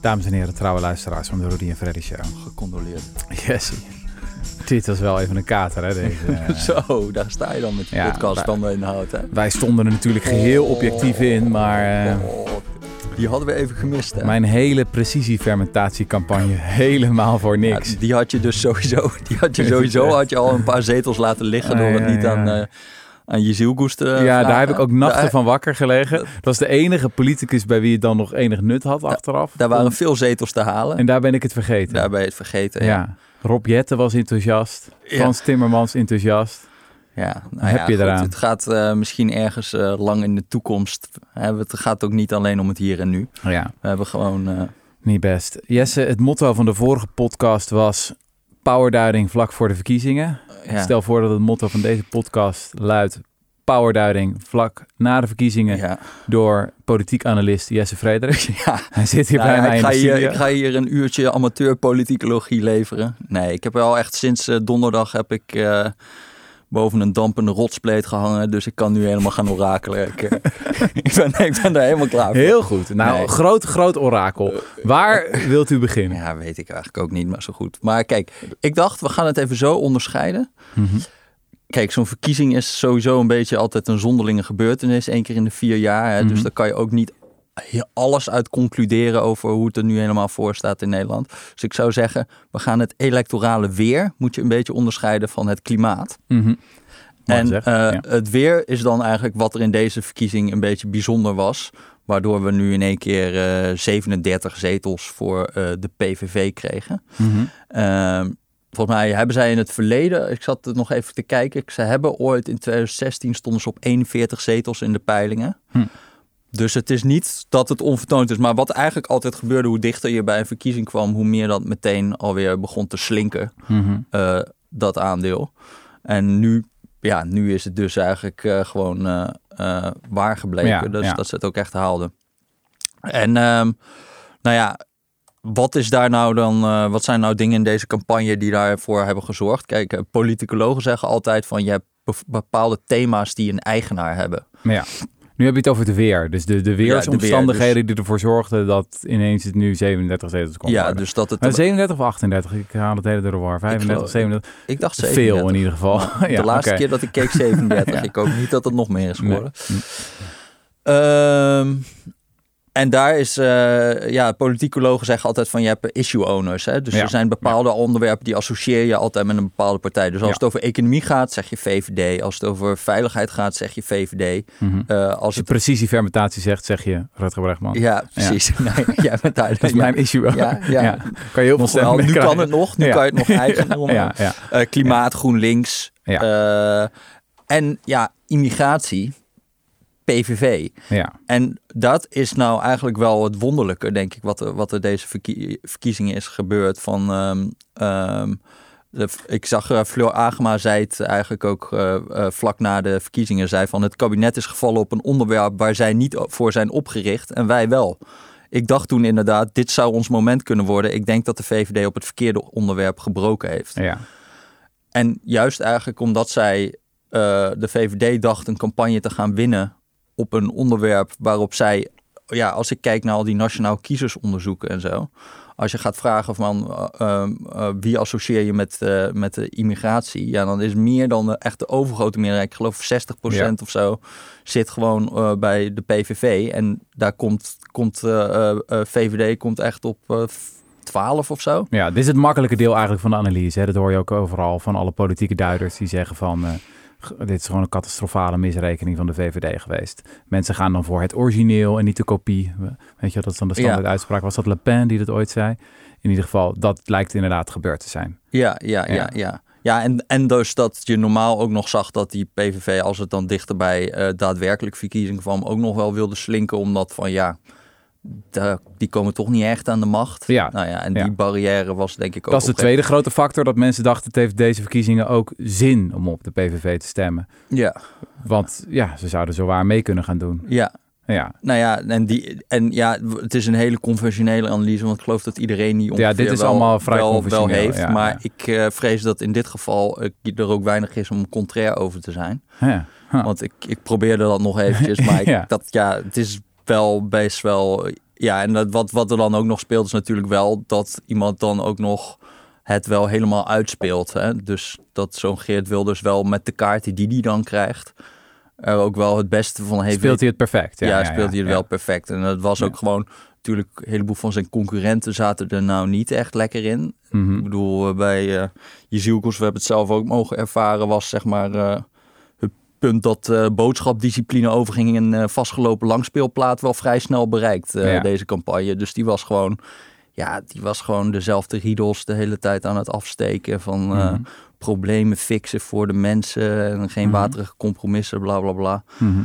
Dames en heren, trouwe luisteraars van de Rudy en Freddy Show. Gecondoleerd. Yes. Dit was wel even een kater, hè? Deze, eh. Zo, daar sta je dan met je Ja, podcast in de hout, hè? Wij stonden er natuurlijk geheel objectief in, maar eh, Oh, die hadden we even gemist, hè? mijn hele precisiefermentatiecampagne helemaal voor Ja, niks. die had je dus sowieso, die had je sowieso had je al een paar zetels laten liggen door het niet aan, eh aan je zielgoest te ja, vragen. daar heb ik ook nachten Daar- van wakker gelegen. Dat was de enige politicus bij wie het dan nog enig nut had achteraf. Daar waren veel zetels te halen. En daar ben ik het vergeten. daar ben je het vergeten. ja. Ja, Rob Jetten was enthousiast. Ja. Frans Timmermans enthousiast. ja. Nou Heb ja, je goed, eraan? Het gaat eh, misschien ergens eh, lang in de toekomst. Hè? Het gaat ook niet alleen om het hier en nu. Ja, We hebben gewoon... eh, niet best. Jesse, het motto van de vorige podcast was powerduiding vlak voor de verkiezingen. ja. Stel voor dat het motto van deze podcast luidt powerduiding vlak na de verkiezingen ja. door politiek analist Jesse Frederik. ja. Hij zit hier Nou bij mij ik, in de hier, ik ga hier een uurtje amateurpoliticologie leveren. Nee, ik heb wel echt sinds eh, donderdag heb ik eh, boven een dampende rotspleet gehangen. Dus ik kan nu helemaal gaan orakelen. Ik, eh, ik, ben, ik ben daar helemaal klaar voor. Heel goed. Nou, Nee. groot, groot orakel. Waar wilt u beginnen? Ja, weet ik eigenlijk ook niet, maar zo goed. Maar kijk, ik dacht, we gaan het even zo onderscheiden. Mhm. Kijk, zo'n verkiezing is sowieso een beetje altijd een zonderlinge gebeurtenis. één keer in de vier jaar. Hè? Dus Mhm. daar kan je ook niet alles uit concluderen over hoe het er nu helemaal voor staat in Nederland. Dus ik zou zeggen, we gaan het electorale weer, moet je een beetje onderscheiden van het klimaat. Mhm. En eh, ja. het weer is dan eigenlijk wat er in deze verkiezing een beetje bijzonder was. Waardoor we nu in één keer eh 37 zetels voor eh, de PVV kregen. Mhm. Ehm, volgens mij hebben zij in het verleden, ik zat er nog even te kijken, ze hebben ooit in 2016 stonden ze op 41 zetels in de peilingen. Hm. Dus het is niet dat het onvertoond is, maar wat eigenlijk altijd gebeurde, hoe dichter je bij een verkiezing kwam, hoe meer dat meteen alweer begon te slinken, Mhm. eh, dat aandeel. En nu, ja, nu is het dus eigenlijk eh, gewoon eh, waar gebleken, Ja, dus ja. dat ze het ook echt haalden. En ehm, nou ja, wat is daar nou dan, wat zijn nou dingen in deze campagne die daarvoor hebben gezorgd? Kijk, politicologen zeggen altijd van je hebt bepaalde thema's die een eigenaar hebben. Ja, nu heb je het over het weer. Dus de, de weersomstandigheden weer, die ervoor zorgden dat ineens het nu 37 zetels kon ja, worden. dus dat het. Maar 37 of 38? Ik haal het hele door de war. 35, geloof- 37. ik dacht Veel 37. in ieder geval. Ja, de laatste keer dat ik keek 37. Ja. Ik hoop niet dat het nog meer is Nee. geworden. En daar is, eh, ja, politicologen zeggen altijd van je hebt issue owners. Hè? Dus Ja. er zijn bepaalde onderwerpen die associeer je altijd met een bepaalde partij. Dus als Ja. het over economie gaat, zeg je VVD. Als het over veiligheid gaat, zeg je VVD. Mhm. Eh, als Als je het, precisiefermentatie zegt, zeg je Rutger Bregman. ja, precies. Nee, jij bent daar. Dat is mijn issue. Ja, ja. Kan je heel veel wel, nu kan het nog, nu kan je het nog eigen. Ja. Eh, klimaat, GroenLinks. En ja, immigratie, PVV. ja. En dat is nou eigenlijk wel het wonderlijke, denk ik, wat er, wat er deze verkie- verkiezingen is gebeurd. Van, ehm, ehm, de- ik zag uh, Fleur Agema zei het eigenlijk ook eh, eh, vlak na de verkiezingen. Zei van het kabinet is gevallen op een onderwerp waar zij niet voor zijn opgericht en wij wel. Ik dacht toen inderdaad, dit zou ons moment kunnen worden. Ik denk dat de VVD op het verkeerde onderwerp gebroken heeft. ja. En juist eigenlijk omdat zij, eh, de VVD dacht een campagne te gaan winnen op een onderwerp waarop zij, ja, als ik kijk naar al die nationaal kiezersonderzoeken en zo. Als je gaat vragen van eh, eh, eh, wie associeer je met, eh, met de immigratie, ja, dan is meer dan de, echt de overgrote meerderheid, ik geloof 60% of zo, zit gewoon bij de PVV. En daar komt, komt VVD komt echt op eh, 12 of zo. Ja, dit is het makkelijke deel eigenlijk van de analyse. Hè. Dat hoor je ook overal van alle politieke duiders die zeggen van... dit is gewoon een catastrofale misrekening van de VVD geweest. Mensen gaan dan voor het origineel en niet de kopie. Weet je, dat is dan de standaard Ja. uitspraak. Was dat Le Pen die dat ooit zei? In ieder geval, dat lijkt inderdaad gebeurd te zijn. Ja, ja, Ja. ja, ja. Ja, en, en dus dat je normaal ook nog zag dat die PVV, als het dan dichterbij eh daadwerkelijk verkiezingen kwam, ook nog wel wilde slinken. Omdat van ja, die komen toch niet echt aan de macht. Ja, Nou ja, en ja. die barrière was denk ik ook... Dat is de tweede grote factor. Dat mensen dachten, het heeft deze verkiezingen ook zin om op de PVV te stemmen. Ja, Want ja, ze zouden zo waar mee kunnen gaan doen. ja. Ja, Nou ja, en, die, en ja, het is een hele conventionele analyse, want ik geloof dat iedereen die ongeveer dit is wel, allemaal vrij wel, heeft. ja, maar ja. ik eh, vrees dat in dit geval eh, er ook weinig is om contrair over te zijn. ja. Huh. Want ik, ik probeerde dat nog eventjes, maar ik, Ja. dat, ja, het is wel best wel Ja, en dat, wat, wat er dan ook nog speelt is natuurlijk wel dat iemand dan ook nog het wel helemaal uitspeelt. Hè? Dus dat zo'n Geert Wilders wel met de kaarten die die dan krijgt, er ook wel het beste van heeft. Speelt hij het perfect? Ja, speelt hij het wel perfect. En dat was ook gewoon, natuurlijk, een heleboel van zijn concurrenten zaten er nou niet echt lekker in. Mhm. Ik bedoel, eh, bij uh, Jezielkos, we hebben het zelf ook mogen ervaren, was zeg maar uh, punt dat uh, boodschapdiscipline overging in een vastgelopen langspeelplaat wel vrij snel bereikt, Ja. deze campagne. Dus die was gewoon, ja, die was gewoon dezelfde riedels de hele tijd aan het afsteken van Mhm. problemen fixen voor de mensen en geen Mhm. waterige compromissen, bla bla bla. Mhm.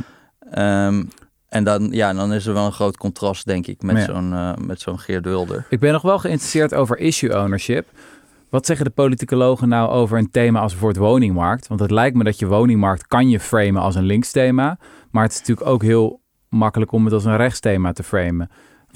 Ehm, en dan, ja, dan is er wel een groot contrast, denk ik, met Ja. zo'n eh, met zo'n Geert Wilder. Ik ben nog wel geïnteresseerd over issue ownership. Wat zeggen de politicologen nou over een thema als bijvoorbeeld woningmarkt? Want het lijkt me dat je woningmarkt kan je framen als een linksthema. Maar het is natuurlijk ook heel makkelijk om het als een rechtsthema te framen.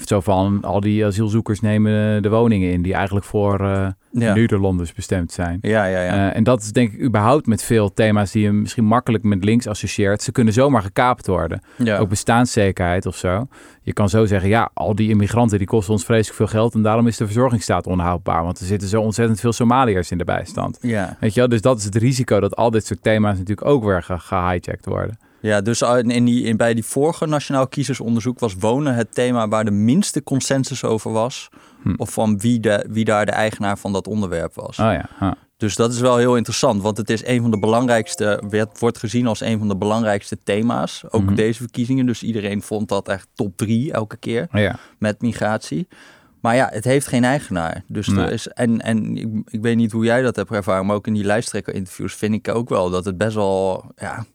Zo van, al die asielzoekers nemen de woningen in die eigenlijk voor eh Ja, Nederlanders bestemd zijn. ja, ja. ja. Eh, en dat is denk ik überhaupt met veel thema's die je misschien makkelijk met links associeert. Ze kunnen zomaar gekaapt worden. ja. Ook bestaanszekerheid of zo. Je kan zo zeggen, ja, al die immigranten die kosten ons vreselijk veel geld en daarom is de verzorgingsstaat onhoudbaar. Want er zitten zo ontzettend veel Somaliërs in de bijstand. ja. Weet je wel, dus dat is het risico dat al dit soort thema's natuurlijk ook weer ge- gehijacked worden. Ja, dus in die, in, bij die vorige Nationaal Kiezersonderzoek was wonen het thema waar de minste consensus over was. Hm. Of van wie, de, wie daar de eigenaar van dat onderwerp was. Oh ja, huh. Dus dat is wel heel interessant, want het is een van de belangrijkste, werd, wordt gezien als een van de belangrijkste thema's. Ook Mhm. deze verkiezingen, dus iedereen vond dat echt top drie elke keer Oh ja. met migratie. Maar ja, het heeft geen eigenaar. Dus Nee. er is, en en ik, ik weet niet hoe jij dat hebt ervaren, maar ook in die lijsttrekker-interviews vind ik ook wel dat het best wel, ja,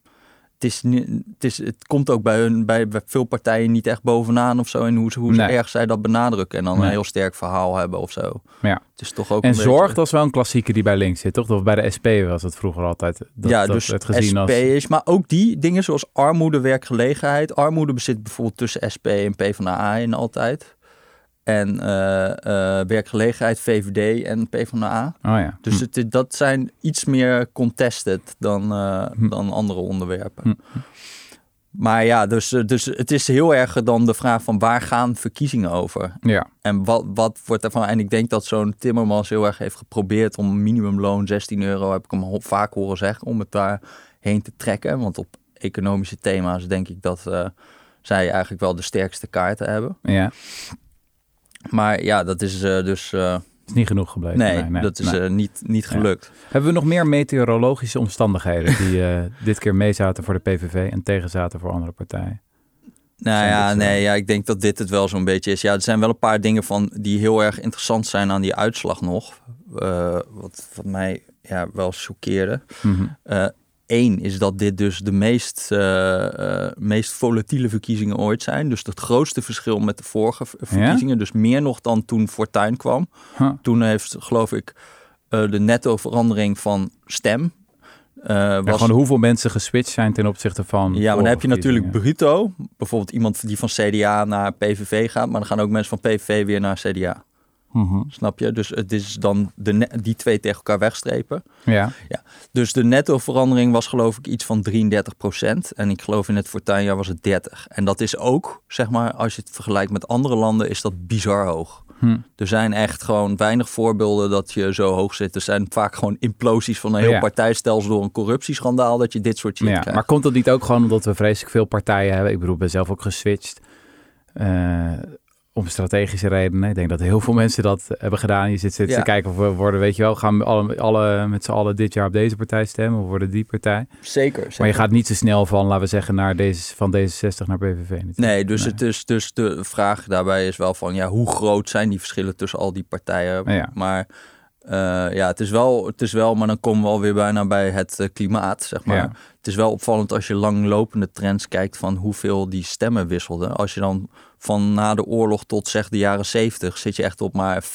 het, is, niet- het, is, het komt ook bij, hun, bij, bij veel partijen niet echt bovenaan of zo. En hoe, hoe Nee. erg zij dat benadrukken en dan Nee. een heel sterk verhaal hebben of zo. Ja. Het is toch ook En zorg, beetje- dat is wel een klassieke die bij links zit, toch? Of bij de SP was het vroeger altijd. Dat, ja, dat dus werd gezien SP als... is, maar ook die dingen zoals armoede, werkgelegenheid. Armoede bezit bijvoorbeeld tussen SP en PvdA in altijd. En eh, eh, werkgelegenheid, VVD en PvdA. Oh ja. Dus Hm. het, dat zijn iets meer contested dan, eh, Hm. dan andere onderwerpen. Hm. Maar ja, dus, dus het is heel erg dan de vraag van waar gaan verkiezingen over? Ja. En wat, wat wordt daarvan? En ik denk dat zo'n Timmermans heel erg heeft geprobeerd om minimumloon 16 euro, heb ik hem vaak horen zeggen, om het daarheen te trekken. Want op economische thema's denk ik dat zij eigenlijk wel de sterkste kaarten hebben. ja. Maar ja, dat is eh, dus. eh, is niet genoeg gebleven. nee, dat is nee. eh, niet, niet gelukt. Hebben we nog meer meteorologische omstandigheden die dit keer mee zaten voor de PVV en tegen zaten voor andere partijen? Nou Zijn ja, nee, ja, ik denk dat dit het wel zo'n beetje is. Ja, er zijn wel een paar dingen van die heel erg interessant zijn aan die uitslag nog. Wat, wat mij ja, wel choqueerde. Mhm. Eén is dat dit dus de meest, eh, eh, meest volatiele verkiezingen ooit zijn. Dus het grootste verschil met de vorige verkiezingen. Dus meer nog dan toen Fortuyn kwam. Huh. Toen heeft, geloof ik, eh, de netto verandering van stem. was, gewoon hoeveel mensen geswitcht zijn ten opzichte van. ja, maar dan heb je natuurlijk bruto. Bijvoorbeeld iemand die van CDA naar PVV gaat. Maar dan gaan ook mensen van PVV weer naar CDA. Mhm. Snap je? Dus het is dan de die twee tegen elkaar wegstrepen. Ja, Dus de netto verandering was geloof ik iets van 33% En ik geloof in het fortuinjaar was het 30. En dat is ook, zeg maar, als je het vergelijkt met andere landen, is dat bizar hoog. Hm. Er zijn echt gewoon weinig voorbeelden dat je zo hoog zit. Er zijn vaak gewoon implosies van een heel Ja. partijstelsel door een corruptieschandaal dat je dit soort shit ja. krijgt. maar komt dat niet ook gewoon omdat we vreselijk veel partijen hebben? Ik bedoel, ik ben zelf ook geswitcht. eh, om strategische redenen. Ik denk dat heel veel mensen dat hebben gedaan. Je zit, zit Ja. te kijken of we worden, weet je wel, gaan we alle, alle, met z'n allen dit jaar op deze partij stemmen of worden die partij. Zeker, zeker. Maar je gaat niet zo snel van, laten we zeggen, naar deze, van D66 naar PVV. natuurlijk. Nee, dus, Nee. Het is, dus de vraag daarbij is wel van ja, hoe groot zijn die verschillen tussen al die partijen? Ja. Maar eh, ja, het is, wel, het is wel, maar dan komen we alweer bijna bij het eh, klimaat, zeg maar. Ja. Het is wel opvallend als je langlopende trends kijkt van hoeveel die stemmen wisselden. Als je dan van na de oorlog tot zeg de jaren 70 zit je echt op maar 5%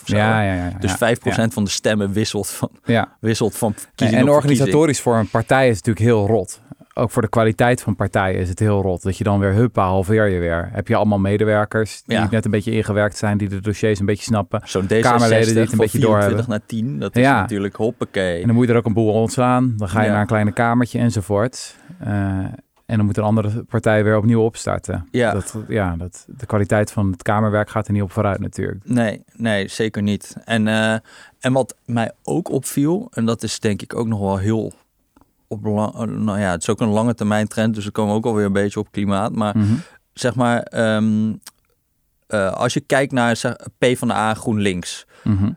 of zo. Ja, ja, ja. Dus ja, 5% van de stemmen wisselt van, Ja. wisselt van En, verkiezing en organisatorisch voor een partij is natuurlijk heel rot. Ook voor de kwaliteit van partijen is het heel rot. Dat je dan weer, huppa, halveer je weer. Heb je allemaal medewerkers die net een beetje ingewerkt zijn, die de dossiers een beetje snappen. Zo'n Kamerleden die D66 het een beetje 24 doorhebben. naar 10, dat is Ja. natuurlijk hoppakee. En dan moet je er ook een boel ontslaan. Dan ga je naar een kleine kamertje enzovoort. Eh, En dan moet een andere partij weer opnieuw opstarten. Ja. Dat, ja, dat, de kwaliteit van het kamerwerk gaat er niet op vooruit natuurlijk. Nee, nee, zeker niet. En, eh, en wat mij ook opviel, en dat is denk ik ook nog wel heel op lang, nou ja, het is ook een lange termijn trend, dus we komen ook alweer een beetje op klimaat. Maar Mhm. zeg maar, ehm, eh, als je kijkt naar zeg, P van de A GroenLinks, Mhm.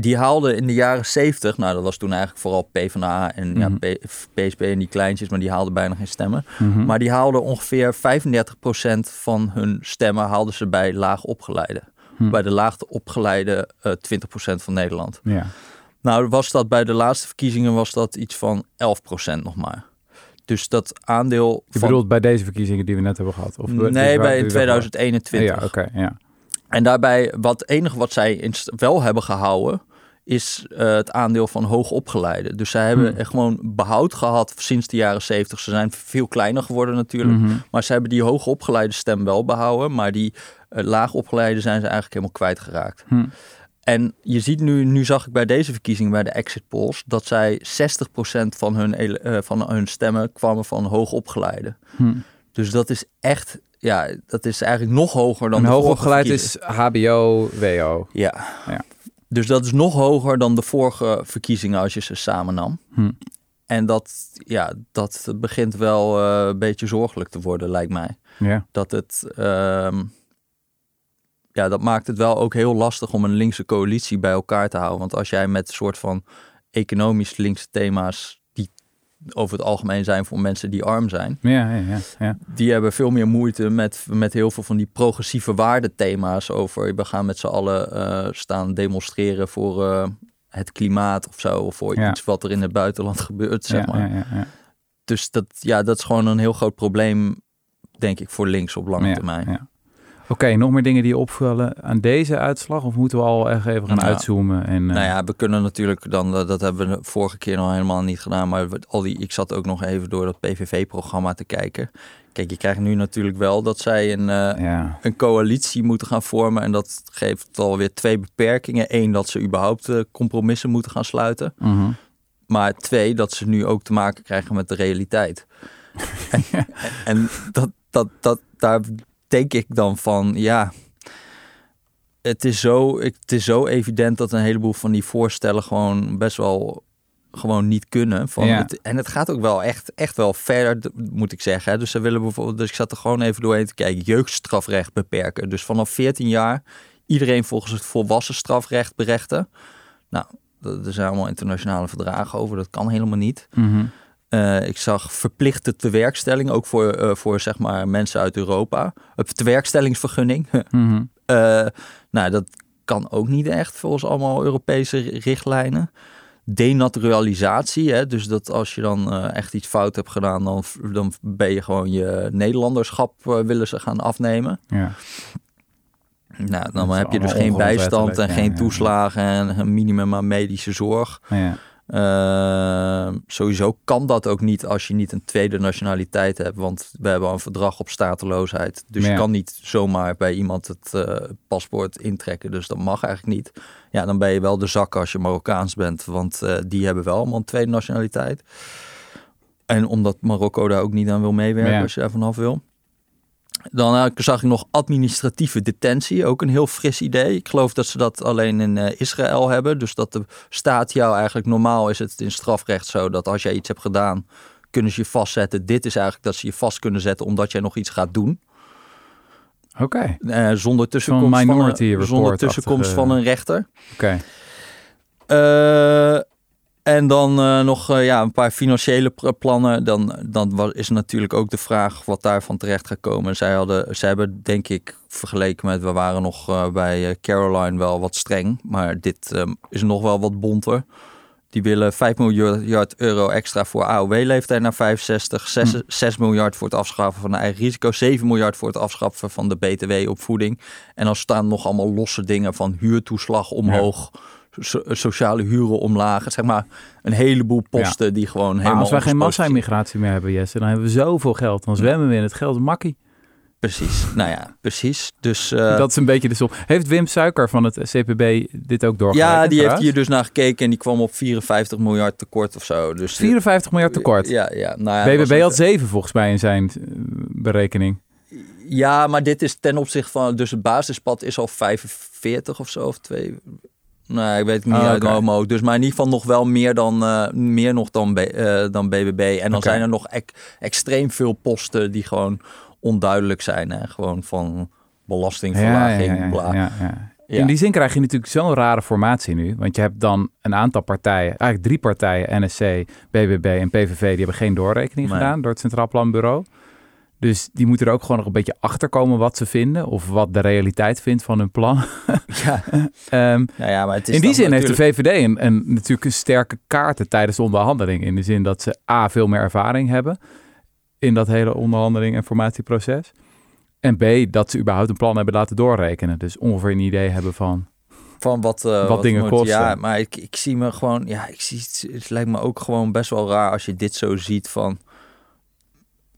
Die haalde in de jaren 70, nou dat was toen eigenlijk vooral P van de A en ja, Mhm. P- PSP en die kleintjes, maar die haalden bijna geen stemmen. Mhm. Maar die haalden ongeveer 35% van hun stemmen haalden ze bij laag opgeleide. Hm. Bij de laag opgeleide eh 20% van Nederland. Ja. Nou was dat bij de laatste verkiezingen was dat iets van 11% nog maar. Dus dat aandeel Je van... bedoelt bij deze verkiezingen die we net hebben gehad? Of nee, bij die- in 2021. Ja, oké. ja. En daarbij, wat enige wat zij wel hebben gehouden, is eh, het aandeel van hoogopgeleiden. Dus zij hebben Hmm. echt gewoon behoud gehad sinds de jaren 70. Ze zijn veel kleiner geworden natuurlijk. Mhm. Maar ze hebben die hoogopgeleide stem wel behouden. Maar die uh, laagopgeleide zijn ze eigenlijk helemaal kwijtgeraakt. Hm. En je ziet nu, nu zag ik bij deze verkiezing, bij de exit polls, dat zij 60% van hun, eh, van hun stemmen kwamen van hoogopgeleide. Hm. Dus dat is echt, ja, dat is eigenlijk nog hoger dan En de vorige hoogopgeleid verkiezing. is HBO, WO. Ja. Ja. Dus dat is nog hoger dan de vorige verkiezingen als je ze samen nam. Hm. En dat, ja, dat begint wel eh, een beetje zorgelijk te worden, lijkt mij. Ja. Dat het, ehm, ja, dat maakt het wel ook heel lastig om een linkse coalitie bij elkaar te houden. Want als jij met een soort van economisch linkse thema's, over het algemeen zijn voor mensen die arm zijn, Ja, ja, ja, ja. die hebben veel meer moeite met, met heel veel van die progressieve waardethema's over we gaan met z'n allen eh, staan demonstreren voor eh, het klimaat of zo, of voor Ja. iets wat er in het buitenland gebeurt, zeg maar. ja, ja, ja. Dus dat, ja, dat is gewoon een heel groot probleem, denk ik, voor links op lange Ja, termijn. Oké, nog meer dingen die opvallen aan deze uitslag? Of moeten we al echt even gaan Nou, uitzoomen? En, eh, Nou ja, we kunnen natuurlijk dan, dat hebben we de vorige keer nog helemaal niet gedaan, maar al die, ik zat ook nog even door dat PVV-programma te kijken. Kijk, je krijgt nu natuurlijk wel dat zij een, eh, ja. een coalitie moeten gaan vormen. En dat geeft alweer twee beperkingen. Eén, dat ze überhaupt eh, compromissen moeten gaan sluiten. Mhm. Maar twee, dat ze nu ook te maken krijgen met de realiteit. en en dat, dat, dat, daar denk ik dan van, ja... Het is, zo, het is zo evident dat een heleboel van die voorstellen gewoon best wel gewoon niet kunnen. Van Ja. het, en het gaat ook wel echt, echt wel verder, moet ik zeggen. Dus ze willen bijvoorbeeld, dus ik zat er gewoon even doorheen te kijken, jeugdstrafrecht beperken. Dus vanaf 14 jaar iedereen volgens het volwassen strafrecht berechten. Nou, er zijn allemaal internationale verdragen over, dat kan helemaal niet. Mhm. Eh, ik zag verplichte tewerkstelling, ook voor, eh, voor zeg maar mensen uit Europa. Een tewerkstellingsvergunning. Mhm. Eh, nou, dat kan ook niet echt volgens allemaal Europese richtlijnen. Denaturalisatie, hè? dus dat als je dan eh, echt iets fout hebt gedaan, dan, dan ben je gewoon je Nederlanderschap eh, willen ze gaan afnemen. Ja. Nou, dan heb je dus geen bijstand en ja, geen ja. toeslagen en een minimum aan medische zorg. Ja. Uh, sowieso kan dat ook niet als je niet een tweede nationaliteit hebt. Want we hebben een verdrag op stateloosheid. Dus Ja. je kan niet zomaar bij iemand het eh, paspoort intrekken. Dus dat mag eigenlijk niet. Ja, dan ben je wel de zak als je Marokkaans bent. Want eh, die hebben wel allemaal een tweede nationaliteit. En omdat Marokko daar ook niet aan wil meewerken Ja. als je daar vanaf wil. Dan eh, zag ik nog administratieve detentie, ook een heel fris idee. Ik geloof dat ze dat alleen in eh, Israël hebben. Dus dat de staat jou eigenlijk, normaal is het in strafrecht zo dat als jij iets hebt gedaan, kunnen ze je vastzetten. Dit is eigenlijk dat ze je vast kunnen zetten omdat jij nog iets gaat doen. Oké, Eh, zonder tussenkomst, van, Minority een, zonder tussenkomst van een rechter. oké. Eh, en dan eh, nog eh, ja, een paar financiële plannen. Dan, dan is natuurlijk ook de vraag wat daarvan terecht gaat komen. Zij, hadden, zij hebben, denk ik, vergeleken met... we waren nog eh, bij Caroline wel wat streng. Maar dit eh, is nog wel wat bonter. Die willen 5 miljard euro extra voor AOW-leeftijd naar 65. 6, Hm. 6 miljard voor het afschaffen van de eigen risico. 7 miljard voor het afschaffen van de BTW-opvoeding. En dan staan nog allemaal losse dingen van huurtoeslag omhoog. So- sociale huren omlaag. Zeg maar een heleboel posten die gewoon Maar helemaal... als wij geen massa-immigratie meer hebben, Jesse, dan hebben we zoveel geld. Dan zwemmen we in het geld makkie. precies. Nou ja, precies. Dus, uh, dat is een beetje de som. Heeft Wim Suiker van het CPB dit ook doorgegeven? Ja, die heeft hier dus naar gekeken en die kwam op 54 miljard tekort of zo. Dus 54 miljard tekort? Ja, ja. Nou ja BBB had 7 volgens mij in zijn berekening. Ja, maar dit is ten opzichte van... Dus het basispad is al 45 of zo, of twee... Nee, ik weet het niet oh, uit okay. Dus maar in ieder geval nog wel meer dan, uh, meer nog dan, B, uh, dan BBB. En dan zijn er nog ek, extreem veel posten die gewoon onduidelijk zijn. Hè? Gewoon van belastingverlaging, ja, ja, ja, ja In die zin krijg je natuurlijk zo'n rare formatie nu. Want je hebt dan een aantal partijen, eigenlijk drie partijen, NSC, BBB en PVV, die hebben geen doorrekening gedaan door het Centraal Planbureau. Dus die moeten er ook gewoon nog een beetje achter komen wat ze vinden. Of wat de realiteit vindt van hun plan. Ja. um, ja, maar het is in die zin heeft de VVD een, een, natuurlijk een sterke kaarten tijdens de onderhandeling. In de zin dat ze A, veel meer ervaring hebben in dat hele onderhandeling en formatieproces. En B, dat ze überhaupt een plan hebben laten doorrekenen. Dus ongeveer een idee hebben van... Van wat, uh, wat, dingen kosten. Ja, maar ik, ik zie me gewoon... Ja, ik zie, het, het lijkt me ook gewoon best wel raar als je dit zo ziet van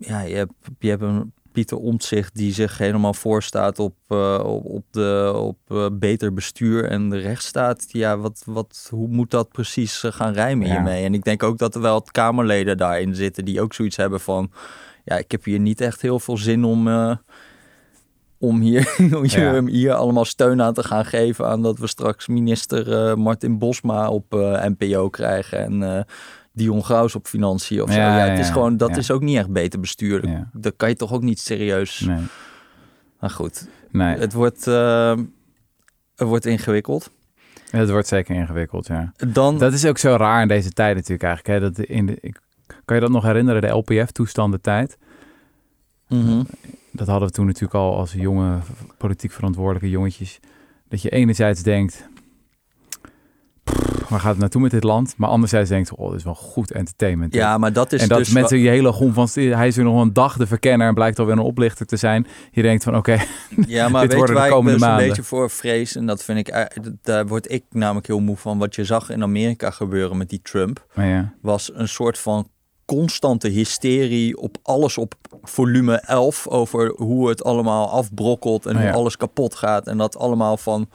ja, je hebt, je hebt een Pieter Omtzigt die zich helemaal voorstaat op, uh, op, op, de, op uh, beter bestuur en de rechtsstaat. Ja, wat, wat, hoe moet dat precies uh, gaan rijmen ja. hiermee? En ik denk ook dat er wel Kamerleden daarin zitten die ook zoiets hebben van... Ja, ik heb hier niet echt heel veel zin om, om, hier, om ja. hier allemaal steun aan te gaan geven... aan dat we straks minister Martin Bosma op NPO krijgen en Dion Graus op financiën of ja, zo. Ja, het is gewoon, dat is ook niet echt beter bestuur. Dat kan je toch ook niet serieus. Nee. Maar goed, nee. het, wordt, uh, het wordt ingewikkeld. Het wordt zeker ingewikkeld, ja. Dan, dat is ook zo raar in deze tijd natuurlijk eigenlijk. Hè? Dat in de, ik, kan je dat nog herinneren, de LPF-toestanden tijd? Mm Dat hadden we toen natuurlijk al als jonge politiek verantwoordelijke jongetjes. Dat je enerzijds denkt, waar gaat het naartoe met dit land? Maar anderzijds denkt, oh, dit is wel goed entertainment. Ja, maar dat is En dat dus mensen je hele gom van, hij is weer nog een dag de verkenner en blijkt alweer een oplichter te zijn. Je denkt van, oké, ja, maar dit worden de komende ik maanden. een beetje voor vrees en dat vind ik, eh, daar word ik namelijk heel moe van. Wat je zag in Amerika gebeuren met die Trump, ja. was een soort van constante hysterie op alles op volume 11 over hoe het allemaal afbrokkelt en hoe alles kapot gaat en dat allemaal van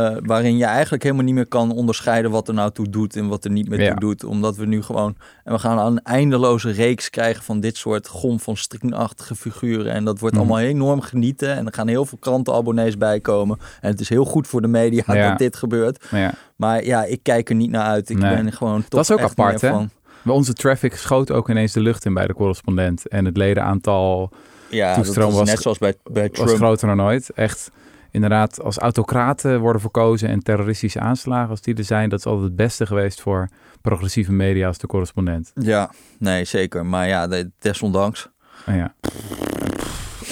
uh, waarin je eigenlijk helemaal niet meer kan onderscheiden wat er nou toe doet en wat er niet meer toe doet. Omdat we nu gewoon. En we gaan een eindeloze reeks krijgen van dit soort gom van stringachtige figuren. En dat wordt mhm. allemaal enorm genieten. En er gaan heel veel krantenabonnees bij komen. En het is heel goed voor de media dat dit gebeurt. Ja. Maar ja, ik kijk er niet naar uit. Ik ben gewoon toch. Dat is ook apart, hè? Van... Onze traffic schoot ook ineens de lucht in bij de correspondent. En het ledenaantal. Ja, dat was net zoals bij, bij Trump. Was groter dan ooit. Echt inderdaad als autocraten worden verkozen en terroristische aanslagen als die er zijn, dat is altijd het beste geweest voor progressieve media als de correspondent. Ja, nee, zeker. Maar ja, desondanks. Ja,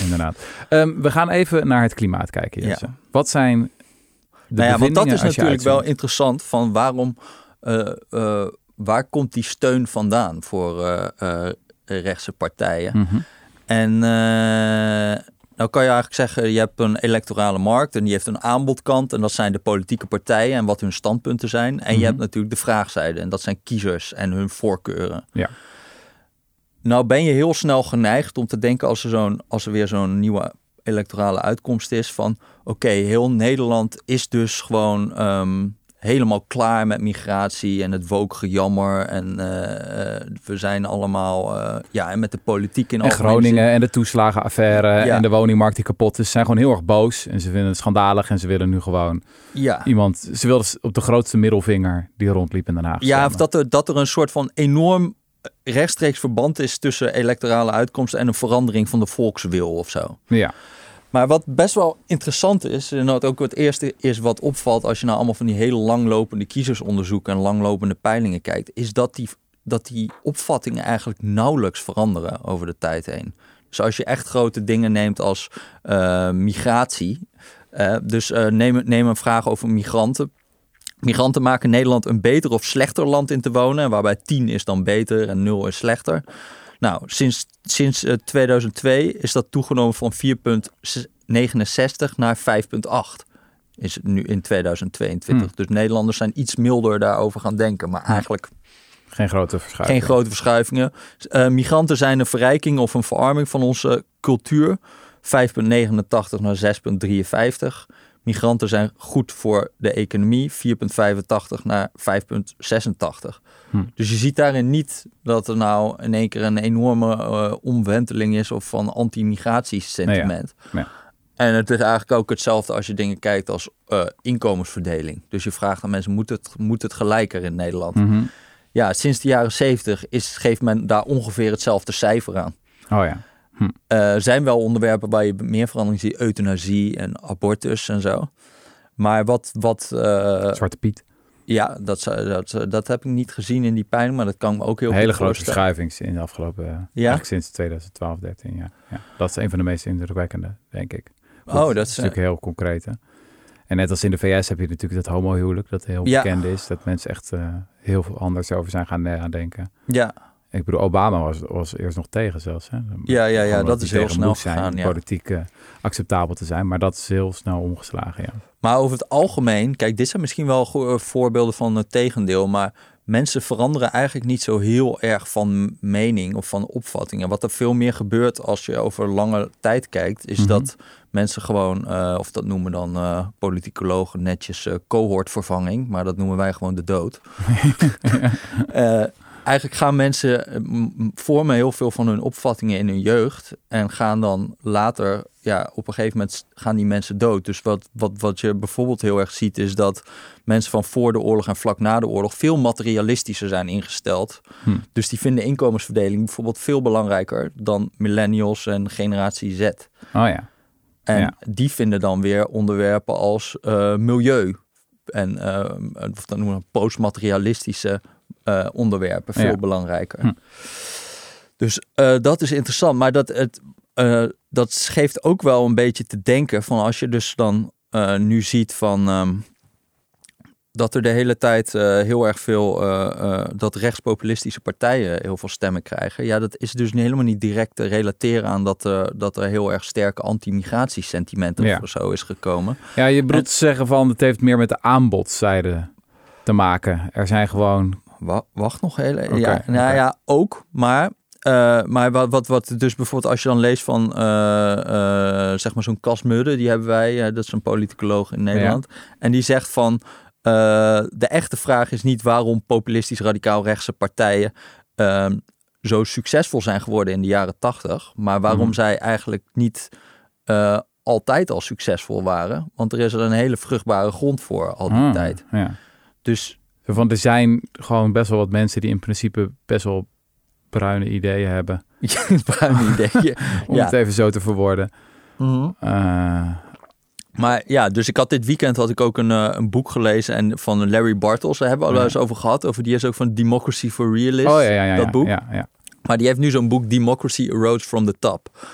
inderdaad. Um, we gaan even naar het klimaat kijken. Ja. Wat zijn de nou ja, want dat is natuurlijk wel interessant van waarom, uh, uh, waar komt die steun vandaan voor uh, rechtse partijen? Mm -hmm. En nou kan je eigenlijk zeggen, je hebt een electorale markt en die heeft een aanbodkant en dat zijn de politieke partijen en wat hun standpunten zijn. En je mhm. hebt natuurlijk de vraagzijde en dat zijn kiezers en hun voorkeuren. Ja. Nou ben je heel snel geneigd om te denken als er, zo'n, als er weer zo'n nieuwe electorale uitkomst is van oké, heel Nederland is dus gewoon ehm, helemaal klaar met migratie en het woke-gejammer. En eh, eh, we zijn allemaal, uh, ja, en met de politiek in En Groningen en de toeslagenaffaire en de woningmarkt die kapot is. Ze zijn gewoon heel erg boos en ze vinden het schandalig en ze willen nu gewoon ja. iemand... Ze wilden op de grootste middelvinger die rondliep in Den Haag. Ja, of dat er, dat er een soort van enorm rechtstreeks verband is tussen electorale uitkomsten en een verandering van de volkswil of zo. Ja. Maar wat best wel interessant is, en dat ook het eerste is wat opvalt als je naar allemaal van die hele langlopende kiezersonderzoeken en langlopende peilingen kijkt, is dat die, dat die opvattingen eigenlijk nauwelijks veranderen over de tijd heen. Dus als je echt grote dingen neemt als uh, migratie, uh, dus uh, neem, neem een vraag over migranten. Migranten maken Nederland een beter of slechter land in te wonen, waarbij 10 is dan beter en 0 is slechter. Nou, sinds, sinds 2002 eh, is dat toegenomen van 4,69 naar 5,8 is het nu in 2022. Hmm. Dus Nederlanders zijn iets milder daarover gaan denken. Maar eigenlijk geen grote verschuivingen. Geen grote verschuivingen. Uh, migranten zijn een verrijking of een verarming van onze cultuur. 5,89 naar 6,53. Migranten zijn goed voor de economie, 4,85 naar 5,86. Hm. Dus je ziet daarin niet dat er nou in één keer een enorme eh, omwenteling is of van anti-migratiesentiment. Nee, En het is eigenlijk ook hetzelfde als je dingen kijkt als eh, inkomensverdeling. Dus je vraagt aan mensen, moet het, moet het gelijker in Nederland? Mhm. Ja, sinds de jaren 70 is, geeft men daar ongeveer hetzelfde cijfer aan. Oh ja. Er zijn wel onderwerpen waar je meer verandering ziet, euthanasie en abortus en zo. Maar wat, wat eh, Zwarte Piet. Ja, dat, dat, dat heb ik niet gezien in die pijn, maar dat kan me ook heel Een goed hele grote verschuiving in de afgelopen... eh, Ja? sinds 2012, 13. Ja. ja. Dat is een van de meest indrukwekkende, denk ik. Goed, Oh, dat is natuurlijk heel concreet. hè. En net als in de VS heb je natuurlijk dat homohuwelijk, dat heel Ja. bekend is. Dat mensen echt eh, heel veel anders over zijn gaan nadenken. Ja, Ik bedoel, Obama was, was eerst nog tegen zelfs. Hè? Ja, ja, ja, dat is heel snel zijn, gegaan, ja. Politiek eh, acceptabel te zijn. Maar dat is heel snel omgeslagen, ja. maar over het algemeen, kijk, dit zijn misschien wel goe- voorbeelden van het tegendeel, maar mensen veranderen eigenlijk niet zo heel erg van mening of van opvattingen. Wat er veel meer gebeurt als je over lange tijd kijkt, is Mhm. dat mensen gewoon, eh, of dat noemen dan eh politicologen netjes eh, cohortvervanging, maar dat noemen wij gewoon de dood. Eh, eigenlijk gaan mensen eh, vormen heel veel van hun opvattingen in hun jeugd en gaan dan later, ja, op een gegeven moment gaan die mensen dood. Dus wat, wat, wat je bijvoorbeeld heel erg ziet is dat mensen van voor de oorlog en vlak na de oorlog veel materialistischer zijn ingesteld. Hm. Dus die vinden inkomensverdeling bijvoorbeeld veel belangrijker dan millennials en generatie Z. Oh ja. En Ja. die vinden dan weer onderwerpen als eh, milieu. En eh, of dat noemen we postmaterialistische eh, onderwerpen veel Ja. belangrijker. Hm. Dus dat is interessant. Maar dat, het, eh, dat geeft ook wel een beetje te denken van als je dus dan eh, nu ziet van ehm, dat er de hele tijd eh, heel erg veel dat rechtspopulistische partijen heel veel stemmen krijgen. Ja, dat is dus helemaal niet direct te relateren aan dat, dat er heel erg sterke anti-migratiesentimenten Ja. of zo is gekomen. Ja, je bedoelt te zeggen van het heeft meer met de aanbodzijde te maken. Er zijn gewoon... Wa- wacht nog heel even. Ja, nou ja, ook. Maar, eh, maar wat, wat, wat dus bijvoorbeeld als je dan leest van eh, eh, zeg maar zo'n Cas Mudde, die hebben wij, dat is een politicoloog in Nederland. En die zegt van de echte vraag is niet waarom populistisch radicaal rechtse partijen ehm, zo succesvol zijn geworden in de jaren tachtig, maar waarom Mhm. zij eigenlijk niet altijd al succesvol waren. Want er is er een hele vruchtbare grond voor al die Ah, tijd. Ja. Dus Van, er zijn gewoon best wel wat mensen die in principe best wel bruine ideeën hebben. bruin idee. Om Ja. het even zo te verwoorden. Eh, Maar ja, dus ik had dit weekend had ik ook een, eh, een boek gelezen en van Larry Bartels. Daar hebben we al Ja. eens over gehad. Over die is ook van Democracy for Realists. oh ja, dat boek. Ja, ja. Maar die heeft nu zo'n boek Democracy Erodes from the Top.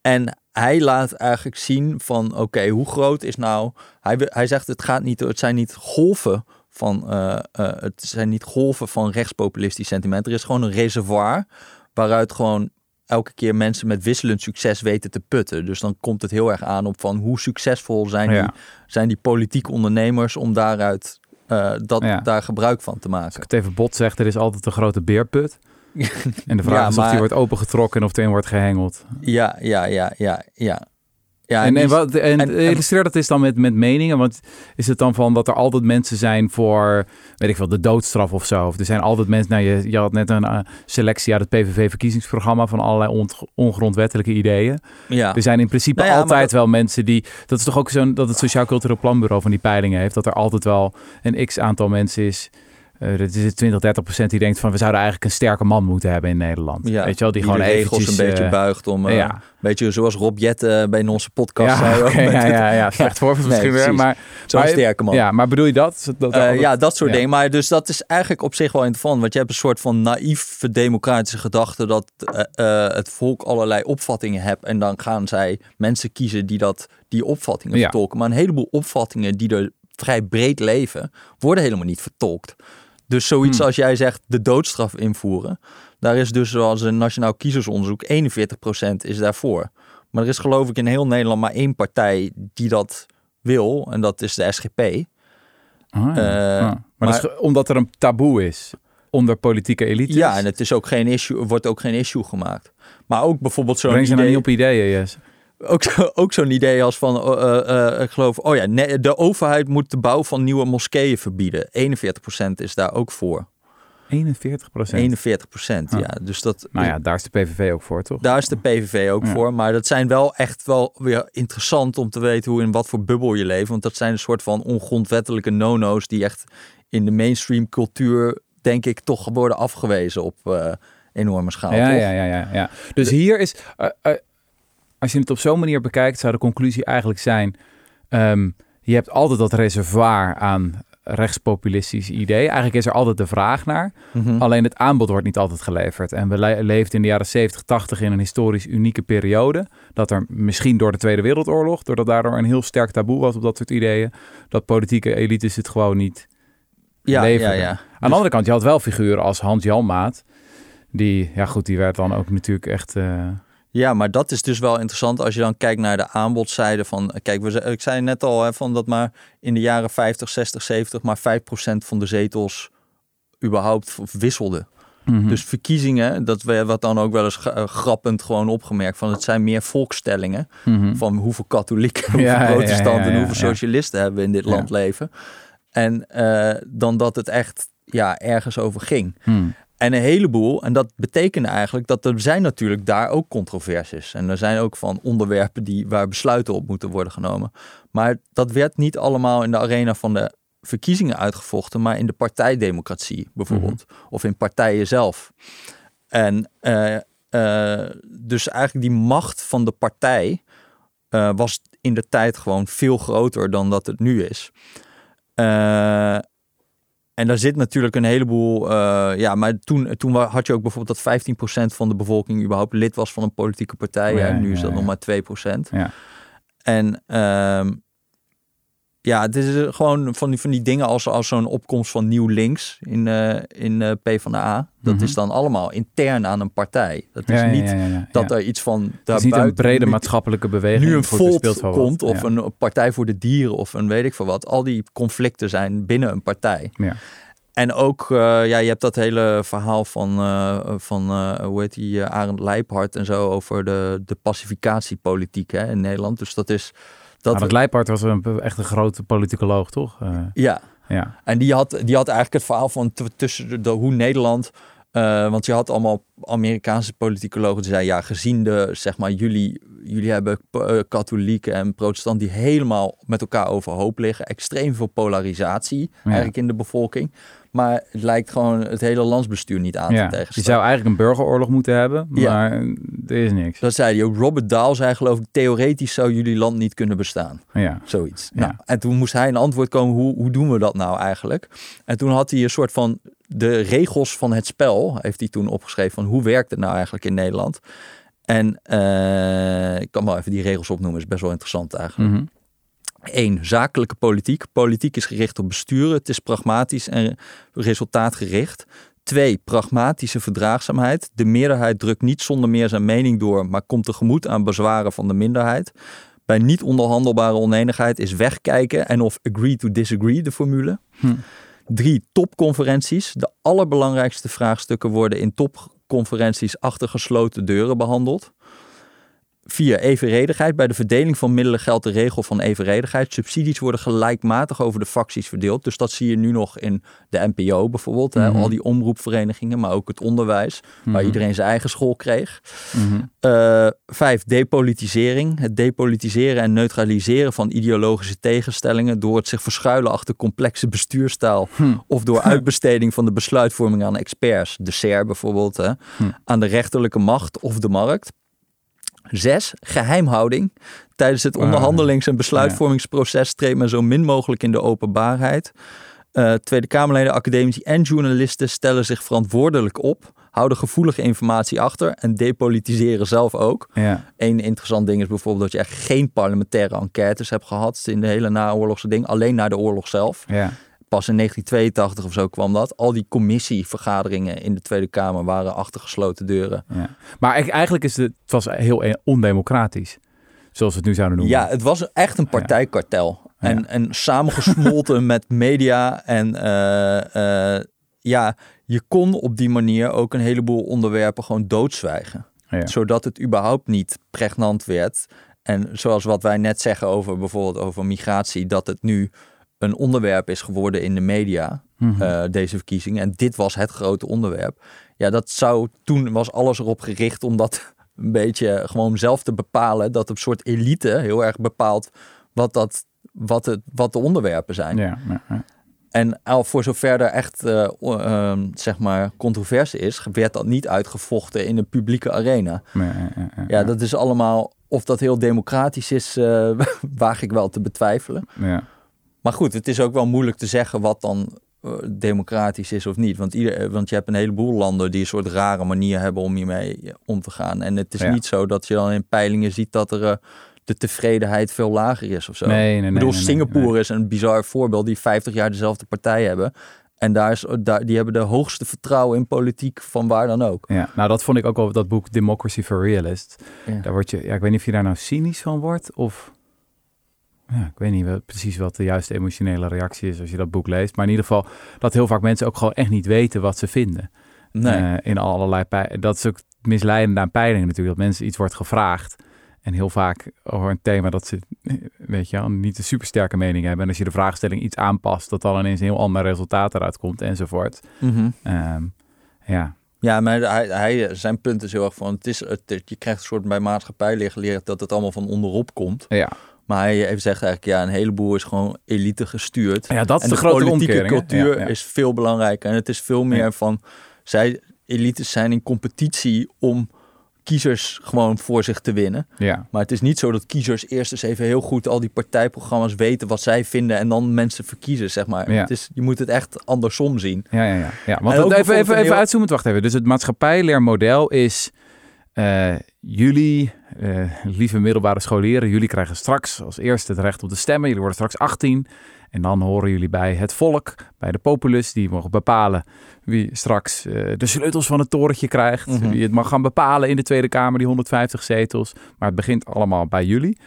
En hij laat eigenlijk zien van oké, hoe groot is nou... Hij, hij zegt het gaat niet, het zijn niet golven van, eh, eh, het zijn niet golven van rechtspopulistisch sentiment. Er is gewoon een reservoir waaruit gewoon elke keer mensen met wisselend succes weten te putten. Dus dan komt het heel erg aan op van hoe succesvol zijn, die, zijn die politieke ondernemers om daaruit eh, dat, Ja. daar gebruik van te Als maken. ik het even bot zeg, er is altijd een grote beerput. En de vraag Ja, is of maar- die wordt opengetrokken en of erin wordt gehengeld. Ja, ja, ja, ja, ja. Ja en, en, wat, en, en- illustreer dat is dan met, met meningen. Want is het dan van dat er altijd mensen zijn voor, weet ik veel, de doodstraf of zo? Of er zijn altijd mensen, nou je, je had net een eh, selectie uit het PVV-verkiezingsprogramma van allerlei on- ongrondwettelijke ideeën. ja. Er zijn in principe Nou ja, altijd dat- wel mensen die, dat is toch ook zo'n, dat het Sociaal Cultureel Planbureau van die peilingen heeft, dat er altijd wel een x aantal mensen is. Eh dat is het 20, 30 procent die denkt van we zouden eigenlijk een sterke man moeten hebben in Nederland. Ja, Weet je wel, die, die gewoon de regels eventjes, een beetje eh, buigt om, eh, ja. een beetje zoals Rob Jette bij in onze podcast Ja, zei. met ja, het- ja, ja, slecht voorbeeld Nee, misschien weer, maar, Zo'n sterke man. ja, maar bedoel je dat? dat Eh, ja, dat soort dingen. Maar dus dat is eigenlijk op zich wel interessant. Want je hebt een soort van naïeve democratische gedachte dat eh, eh, het volk allerlei opvattingen hebt. En dan gaan zij mensen kiezen die dat, die opvattingen vertolken. Maar een heleboel opvattingen die er vrij breed leven, worden helemaal niet vertolkt. Dus zoiets Hmm. als jij zegt de doodstraf invoeren. Daar is dus zoals een nationaal kiezersonderzoek 41% is daarvoor. Maar er is geloof ik in heel Nederland maar één partij die dat wil. En dat is de SGP. Ah, ja. Eh, Ah. maar, dat is ge- omdat er een taboe is onder politieke elites. Ja, en het is ook geen issue, wordt ook geen issue gemaakt. Maar ook bijvoorbeeld zo'n Breng ze nou niet op ideeën, Jess. Ook, zo, ook zo'n idee als van, uh, uh, ik geloof, oh ja, nee, de overheid moet de bouw van nieuwe moskeeën verbieden. 41% is daar ook voor. 41 procent? 41 procent, ja. Dus dat, nou ja, daar is de PVV ook voor, toch? Daar is de PVV ook voor. Maar dat zijn wel echt wel weer interessant om te weten hoe in wat voor bubbel je leeft. Want dat zijn een soort van ongrondwettelijke no-no's die echt in de mainstream cultuur, denk ik, toch worden afgewezen op uh, enorme schaal. Ja, toch? ja, ja, ja, ja. Dus hier is, uh, uh, als je het op zo'n manier bekijkt, zou de conclusie eigenlijk zijn: um, je hebt altijd dat reservoir aan rechtspopulistisch idee. Eigenlijk is er altijd de vraag naar. Mm -hmm. Alleen het aanbod wordt niet altijd geleverd. En we le leefden in de jaren 70, 80 in een historisch unieke periode. Dat er misschien door de Tweede Wereldoorlog, doordat daardoor een heel sterk taboe was op dat soort ideeën, dat politieke elites het gewoon niet ja, leverden. Ja, ja. Aan de andere kant, je had wel figuren als Hans Jan Maat. Die, ja goed, die werd dan ook natuurlijk echt... Uh, ja, maar dat is dus wel interessant als je dan kijkt naar de aanbodzijde van... Kijk, we, ik zei net al hè, van dat maar in de jaren 50, 60, 70... maar 5% van de zetels überhaupt wisselde. Mm -hmm. Dus verkiezingen, dat we wat dan ook wel eens grappend gewoon opgemerkt... van het zijn meer volkstellingen... Mm -hmm. van hoeveel katholieken, hoeveel Ja, protestanten... ja, ja, en hoeveel socialisten hebben we in dit land leven. En uh, dan dat het echt ja, ergens over ging. Hmm. En een heleboel, en dat betekende eigenlijk dat er zijn natuurlijk daar ook controversies. En er zijn ook van onderwerpen die, waar besluiten op moeten worden genomen. Maar dat werd niet allemaal in de arena van de verkiezingen uitgevochten, maar in de partijdemocratie bijvoorbeeld. Mhm. Of in partijen zelf. En uh, uh, dus eigenlijk die macht van de partij uh, was in de tijd gewoon veel groter dan dat het nu is. En daar zit natuurlijk een heleboel. Uh, ja, maar toen, toen had je ook bijvoorbeeld dat 15% van de bevolking überhaupt lid was van een politieke partij. Ja, en nu is dat ja. nog maar 2%. Ja. En uh, ja, het is gewoon van die, van die dingen als, als zo'n opkomst van Nieuw Links in, uh, in uh, PvdA. Dat Mhm. is dan allemaal intern aan een partij. Dat is Ja, niet ja, ja, ja. dat er iets van Het is niet daarbuiten een brede nu- maatschappelijke beweging. nu een volt wat. komt of een partij voor de dieren of een weet ik veel wat. Al die conflicten zijn binnen een partij. Ja. En ook, uh, ja, je hebt dat hele verhaal van, uh, van uh, hoe heet die, Arend Leijphart en zo over de, de pacificatiepolitiek hè, in Nederland. Dus dat is... Dat, het Leijpaard was een, echt een grote politicoloog, toch? Uh, ja, ja. en die had, die had eigenlijk het verhaal van tussen de, de, hoe Nederland... Uh, want je had allemaal Amerikaanse politicologen die zeiden... ja, gezien de, zeg maar, jullie, jullie hebben uh, katholieken en protestanten... die helemaal met elkaar overhoop liggen. Extreem veel polarisatie Ja. eigenlijk in de bevolking. Maar het lijkt gewoon het hele landsbestuur niet aan ja. te Je tegenstaan. zou eigenlijk een burgeroorlog moeten hebben, Ja. maar er is niks. Dat zei hij ook. Robert Dahl zei geloof ik... theoretisch zou jullie land niet kunnen bestaan. Ja. Zoiets. Ja. Nou, en toen moest hij een antwoord komen, hoe, hoe doen we dat nou eigenlijk? En toen had hij een soort van de regels van het spel, heeft hij toen opgeschreven van hoe werkt het nou eigenlijk in Nederland? En uh, ik kan wel even die regels opnoemen, is best wel interessant eigenlijk. Mhm. 1. Zakelijke politiek. Politiek is gericht op besturen. Het is pragmatisch en resultaatgericht. 2. Pragmatische verdraagzaamheid. De meerderheid drukt niet zonder meer zijn mening door, maar komt tegemoet aan bezwaren van de minderheid. Bij niet onderhandelbare oneenigheid is wegkijken en of agree to disagree de formule. Hm. Drie, topconferenties. De allerbelangrijkste vraagstukken worden in topconferenties achter gesloten deuren behandeld. Vier, evenredigheid. Bij de verdeling van middelen geldt de regel van evenredigheid. Subsidies worden gelijkmatig over de fracties verdeeld. Dus dat zie je nu nog in de NPO bijvoorbeeld. Mhm. Hè? Al die omroepverenigingen, maar ook het onderwijs. Waar Mhm. iedereen zijn eigen school kreeg. Mhm. Uh, vijf, depolitisering. Het depolitiseren en neutraliseren van ideologische tegenstellingen door het zich verschuilen achter complexe bestuurstaal Hm. of door uitbesteding van de besluitvorming aan experts, de SER bijvoorbeeld, hè, Hm. aan de rechterlijke macht of de markt. Zes, geheimhouding. Tijdens het Ah, onderhandelings- en besluitvormingsproces treedt men zo min mogelijk in de openbaarheid. Uh, Tweede Kamerleden, academici en journalisten stellen zich verantwoordelijk op, houden gevoelige informatie achter en depolitiseren zelf ook. Ja. Eén interessant ding is bijvoorbeeld dat je echt geen parlementaire enquêtes hebt gehad in de hele naoorlogse ding, alleen naar de oorlog zelf. Ja. Pas in 1982 of zo kwam dat. Al die commissievergaderingen in de Tweede Kamer waren achter gesloten deuren. ja. Maar eigenlijk is het, het was heel e- ondemocratisch. Zoals we het nu zouden noemen. Ja, het was echt een partijkartel. Ja. En, en samengesmolten met media. En uh, uh, ja, je kon op die manier ook een heleboel onderwerpen gewoon doodzwijgen. Ja. Zodat het überhaupt niet pregnant werd. En zoals wat wij net zeggen over bijvoorbeeld over migratie, dat het nu een onderwerp is geworden in de media, Mhm. eh, deze verkiezingen. En dit was het grote onderwerp. Ja, dat zou toen was alles erop gericht om dat een beetje gewoon zelf te bepalen. Dat een soort elite heel erg bepaalt wat, dat, wat, het, wat de onderwerpen zijn. ja, ja, ja. En al voor zover er echt eh, ehm, zeg maar controverse is, werd dat niet uitgevochten in een publieke arena. Ja, ja, ja, ja. Ja, dat is allemaal, of dat heel democratisch is, eh, waag ik wel te betwijfelen. Ja. Maar goed, het is ook wel moeilijk te zeggen wat dan eh, democratisch is of niet. Want, ieder, eh, want je hebt een heleboel landen die een soort rare manier hebben om hiermee eh, om te gaan. En het is Ja. niet zo dat je dan in peilingen ziet dat er de tevredenheid veel lager is of zo. Nee, nee, nee. ik bedoel, Singapore is een bizar voorbeeld die 50 jaar dezelfde partij hebben. En daar is, daar, die hebben de hoogste vertrouwen in politiek van waar dan ook. Ja, nou dat vond ik ook wel dat boek Democracy for Realists. Ja. Daar word je, ja, ik weet niet of je daar nou cynisch van wordt of, ja, ik weet niet wel precies wat de juiste emotionele reactie is als je dat boek leest. Maar in ieder geval dat heel vaak mensen ook gewoon echt niet weten wat ze vinden. Nee. Eh, in allerlei Dat is ook het misleidende aan peilingen natuurlijk, dat mensen iets wordt gevraagd. En heel vaak over een thema dat ze, eh, weet je niet een supersterke mening hebben. En als je de vraagstelling iets aanpast, dat dan ineens een heel ander resultaat eruit komt enzovoort. Mhm. Ehm, ja, Ja, maar hij, hij, zijn punt is heel erg van, het is, het, je krijgt een soort bij maatschappij geleerd dat het allemaal van onderop komt. ja. Maar hij heeft zegt eigenlijk, ja, een heleboel is gewoon elite gestuurd. ja dat is en de, de, grote politieke omkering. cultuur Ja, is veel belangrijker. En het is veel meer van, zij, elites zijn in competitie om kiezers gewoon voor zich te winnen. Ja, Maar het is niet zo dat kiezers eerst eens even heel goed al die partijprogramma's weten wat zij vinden en dan mensen verkiezen, zeg maar. Ja. Het is, je moet het echt andersom zien. ja, ja. ja. ja want even, even, even heel- uitzoomend, wacht even. Dus het maatschappijleermodel is... eh, jullie, eh, lieve middelbare scholieren, jullie krijgen straks als eerste het recht op te stemmen. Jullie worden straks 18. En dan horen jullie bij het volk, bij de populus. Die mogen bepalen wie straks eh, de sleutels van het torentje krijgt. Mhm. Wie het mag gaan bepalen in de Tweede Kamer, die 150 zetels. Maar het begint allemaal bij jullie.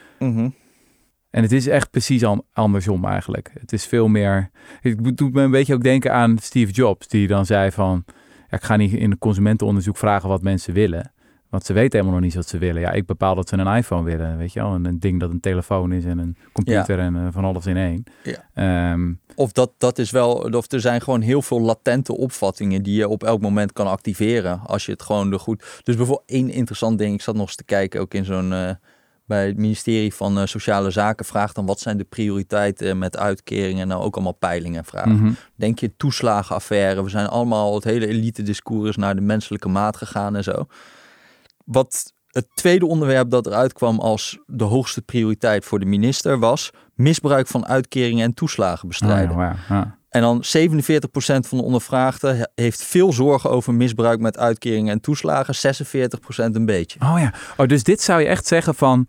En het is echt precies an- andersom eigenlijk. Het is veel meer... Het doet me een beetje ook denken aan Steve Jobs. Die dan zei van... Ja, ik ga niet in het consumentenonderzoek vragen wat mensen willen. Want ze weten helemaal nog niet wat ze willen. Ja, ik bepaal dat ze een iPhone willen. Weet je wel? Een, een ding dat een telefoon is en een computer en eh, van alles in één. Ja. Ehm, Of dat, dat is wel, of er zijn gewoon heel veel latente opvattingen die je op elk moment kan activeren. Als je het gewoon er goed. Dus bijvoorbeeld één interessant ding. Ik zat nog eens te kijken, ook in zo'n. eh, bij het ministerie van eh, Sociale Zaken vraagt dan wat zijn de prioriteiten met uitkeringen. Nou ook allemaal peilingen vragen. mhm. Denk je toeslagenaffaire. We zijn allemaal, het hele elite discours is naar de menselijke maat gegaan en zo. Wat het tweede onderwerp dat eruit kwam als de hoogste prioriteit voor de minister was misbruik van uitkeringen en toeslagen bestrijden. Oh. En dan 47% van de ondervraagden he- heeft veel zorgen over misbruik met uitkeringen en toeslagen, 46% een beetje. Oh ja. Oh, dus dit zou je echt zeggen van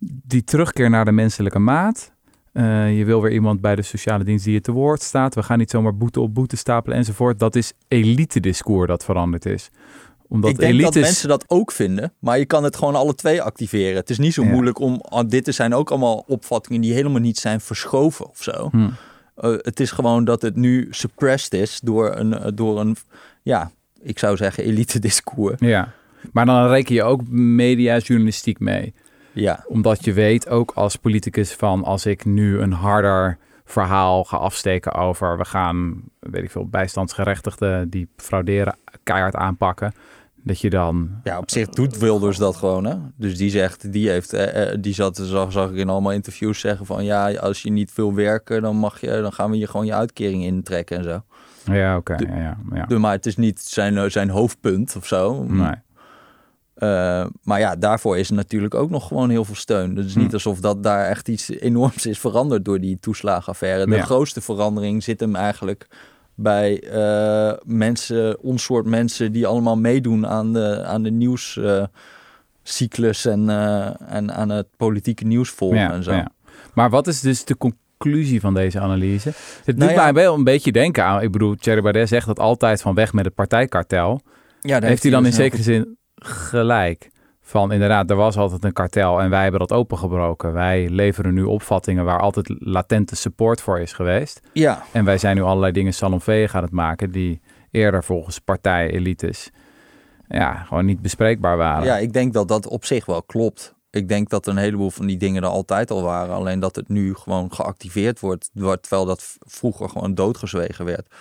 die terugkeer naar de menselijke maat. Eh, je wil weer iemand bij de sociale dienst die je te woord staat. We gaan niet zomaar boete op boete stapelen enzovoort. Dat is elite discours dat veranderd is. Omdat ik denk elites... dat mensen dat ook vinden, maar je kan het gewoon alle twee activeren. Het is niet zo Ja. moeilijk om, ah, dit zijn ook allemaal opvattingen die helemaal niet zijn verschoven of zo. Hm. Eh, het is gewoon dat het nu suppressed is door een, eh, door een ja, ik zou zeggen elite discours. Ja. Maar dan reken je ook mediajournalistiek mee. Ja, Omdat je weet ook als politicus van als ik nu een harder verhaal ga afsteken over we gaan, weet ik veel, bijstandsgerechtigden die frauderen keihard aanpakken. Dat je dan ja, op zich doet Wilders dat gewoon. Hè? Dus die zegt, die heeft, eh, eh, die zat, zag, zag ik in allemaal interviews zeggen van ja, als je niet wil werken, dan mag je, dan gaan we je gewoon je uitkering intrekken en zo. Ja, oké. Ja, ja, ja. Maar het is niet zijn, zijn hoofdpunt of zo. Nee. Eh, maar ja, daarvoor is er natuurlijk ook nog gewoon heel veel steun. Dus het is niet Hm. alsof dat daar echt iets enorms is veranderd door die toeslagenaffaire. De Ja. grootste verandering zit hem eigenlijk bij eh, mensen, ons soort mensen die allemaal meedoen aan de, aan de nieuwscyclus en, eh, en aan het politieke nieuws volgen Ja, en zo. ja. Maar wat is dus de conclusie van deze analyse? Het Nou doet ja. mij wel een beetje denken aan, ik bedoel, Thierry Baudet zegt dat altijd van weg met het partijkartel. Ja, daar heeft hij dan in dus een zekere zin gelijk? Van inderdaad, er was altijd een kartel en wij hebben dat opengebroken. Wij leveren nu opvattingen waar altijd latente support voor is geweest. Ja, En wij zijn nu allerlei dingen salonveeg aan het maken die eerder volgens partij-elites ja, gewoon niet bespreekbaar waren. ja, ik denk dat dat op zich wel klopt. Ik denk dat een heleboel van die dingen er altijd al waren. Alleen dat het nu gewoon geactiveerd wordt. Terwijl dat vroeger gewoon doodgezwegen werd.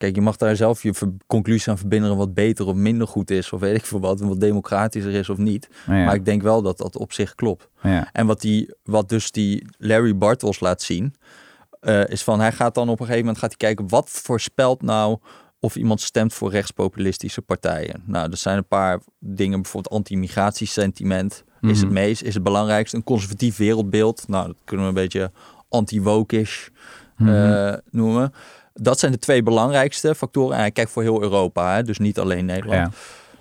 Kijk, je mag daar zelf je conclusie aan verbinden wat beter of minder goed is. Of weet ik veel wat. Wat democratischer is of niet. Maar ik denk wel dat dat op zich klopt. Ja. En wat, die, wat dus die Larry Bartels laat zien. eh, is van hij gaat dan op een gegeven moment gaat hij kijken. Wat voorspelt nou of iemand stemt voor rechtspopulistische partijen. Nou, dat zijn een paar dingen. Bijvoorbeeld anti-migratiesentiment is het Mhm. meest, is het belangrijkste. Een conservatief wereldbeeld. Nou, dat kunnen we een beetje anti-wokish Mhm. eh, noemen. Dat zijn de twee belangrijkste factoren. En hij kijkt voor heel Europa, hè, dus niet alleen Nederland. Ja.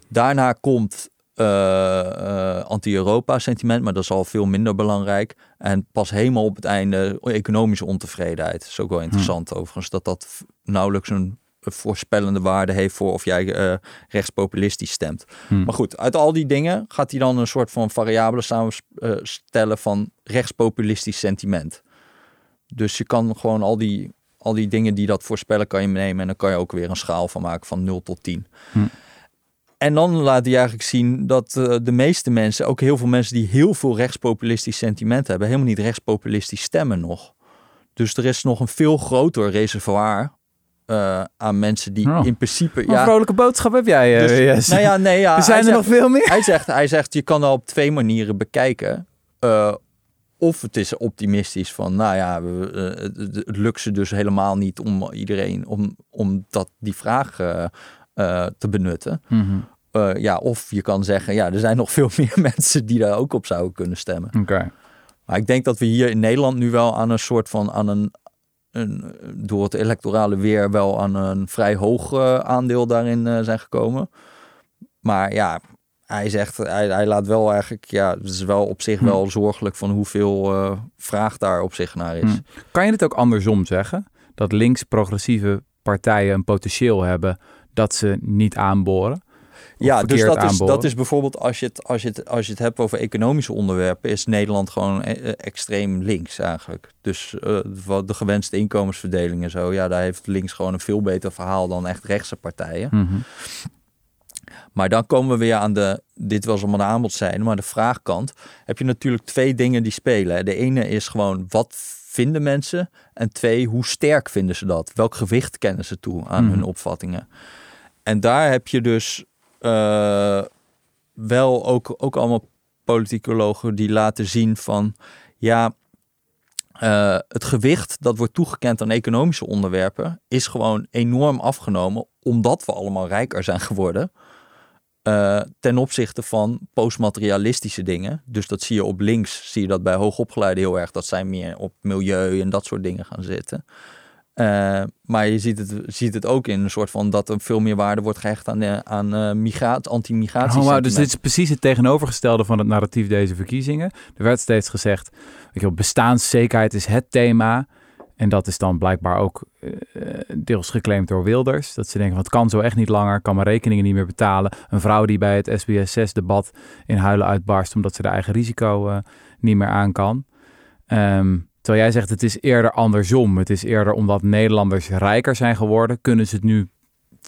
Daarna komt eh, eh, anti-Europa sentiment, maar dat is al veel minder belangrijk. En pas helemaal op het einde economische ontevredenheid. Dat is ook wel interessant overigens, dat dat nauwelijks een voorspellende waarde heeft voor of jij eh, rechtspopulistisch stemt. Hm. Maar goed, uit al die dingen gaat hij dan een soort van variabelen samenstellen van rechtspopulistisch sentiment. Dus je kan gewoon al die, al die dingen die dat voorspellen, kan je nemen en dan kan je ook weer een schaal van maken van 0 tot 10. Hm. En dan laat hij eigenlijk zien dat eh, de meeste mensen, ook heel veel mensen die heel veel rechtspopulistisch sentiment hebben, helemaal niet rechtspopulistisch stemmen nog. Dus er is nog een veel groter reservoir eh, aan mensen die Oh. in principe... Een vrolijke boodschap heb jij, dus, Jess. nou ja, nee, ja, er zijn er zegt- nog veel meer. hij zegt, hij zegt, je kan dat op twee manieren bekijken. Of het is optimistisch van, nou ja, we, eh, het, lukt ze dus helemaal niet om iedereen, om, om dat, die vraag eh, eh, te benutten. Mhm. Ja, of je kan zeggen, ja, er zijn nog veel meer mensen die daar ook op zouden kunnen stemmen. Oké. Maar ik denk dat we hier in Nederland nu wel aan een soort van, aan een, een door het electorale weer wel aan een vrij hoog aandeel daarin zijn gekomen. Maar ja, hij zegt, hij, hij laat wel eigenlijk, ja, het is wel op zich Hm. wel zorgelijk van hoeveel eh, vraag daar op zich naar is. Hm. Kan je het ook andersom zeggen? Dat links-progressieve partijen een potentieel hebben dat ze niet aanboren? Ja, dus dat is, dat is bijvoorbeeld als je, het, als, je het, als je het hebt over economische onderwerpen, is Nederland gewoon eh, eh, extreem links eigenlijk. Dus wat de gewenste inkomensverdeling en zo, ja, daar heeft links gewoon een veel beter verhaal dan echt rechtse partijen. Mhm. Maar dan komen we weer aan de, dit was allemaal de aanbodzijde, maar de vraagkant heb je natuurlijk twee dingen die spelen. De ene is gewoon wat vinden mensen en twee, hoe sterk vinden ze dat? Welk gewicht kennen ze toe aan Mhm. hun opvattingen? En daar heb je dus eh, wel ook, ook allemaal politicologen die laten zien van ja, eh, het gewicht dat wordt toegekend aan economische onderwerpen is gewoon enorm afgenomen omdat we allemaal rijker zijn geworden. Eh, ten opzichte van postmaterialistische dingen. Dus dat zie je op links, zie je dat bij hoogopgeleiden heel erg. Dat zij meer op milieu en dat soort dingen gaan zitten. Eh, maar je ziet het, ziet het ook in een soort van dat er veel meer waarde wordt gehecht aan, eh, aan migraat, anti-migratie. Oh, dus dit is precies het tegenovergestelde van het narratief deze verkiezingen. Er werd steeds gezegd, weet je bestaanszekerheid is het thema. En dat is dan blijkbaar ook eh, deels geclaimd door Wilders. Dat ze denken, van, het kan zo echt niet langer, kan mijn rekeningen niet meer betalen. Een vrouw die bij het SBS6-debat in huilen uitbarst... omdat ze de eigen risico eh, niet meer aan kan. Ehm, terwijl jij zegt, het is eerder andersom. Het is eerder omdat Nederlanders rijker zijn geworden... kunnen ze het nu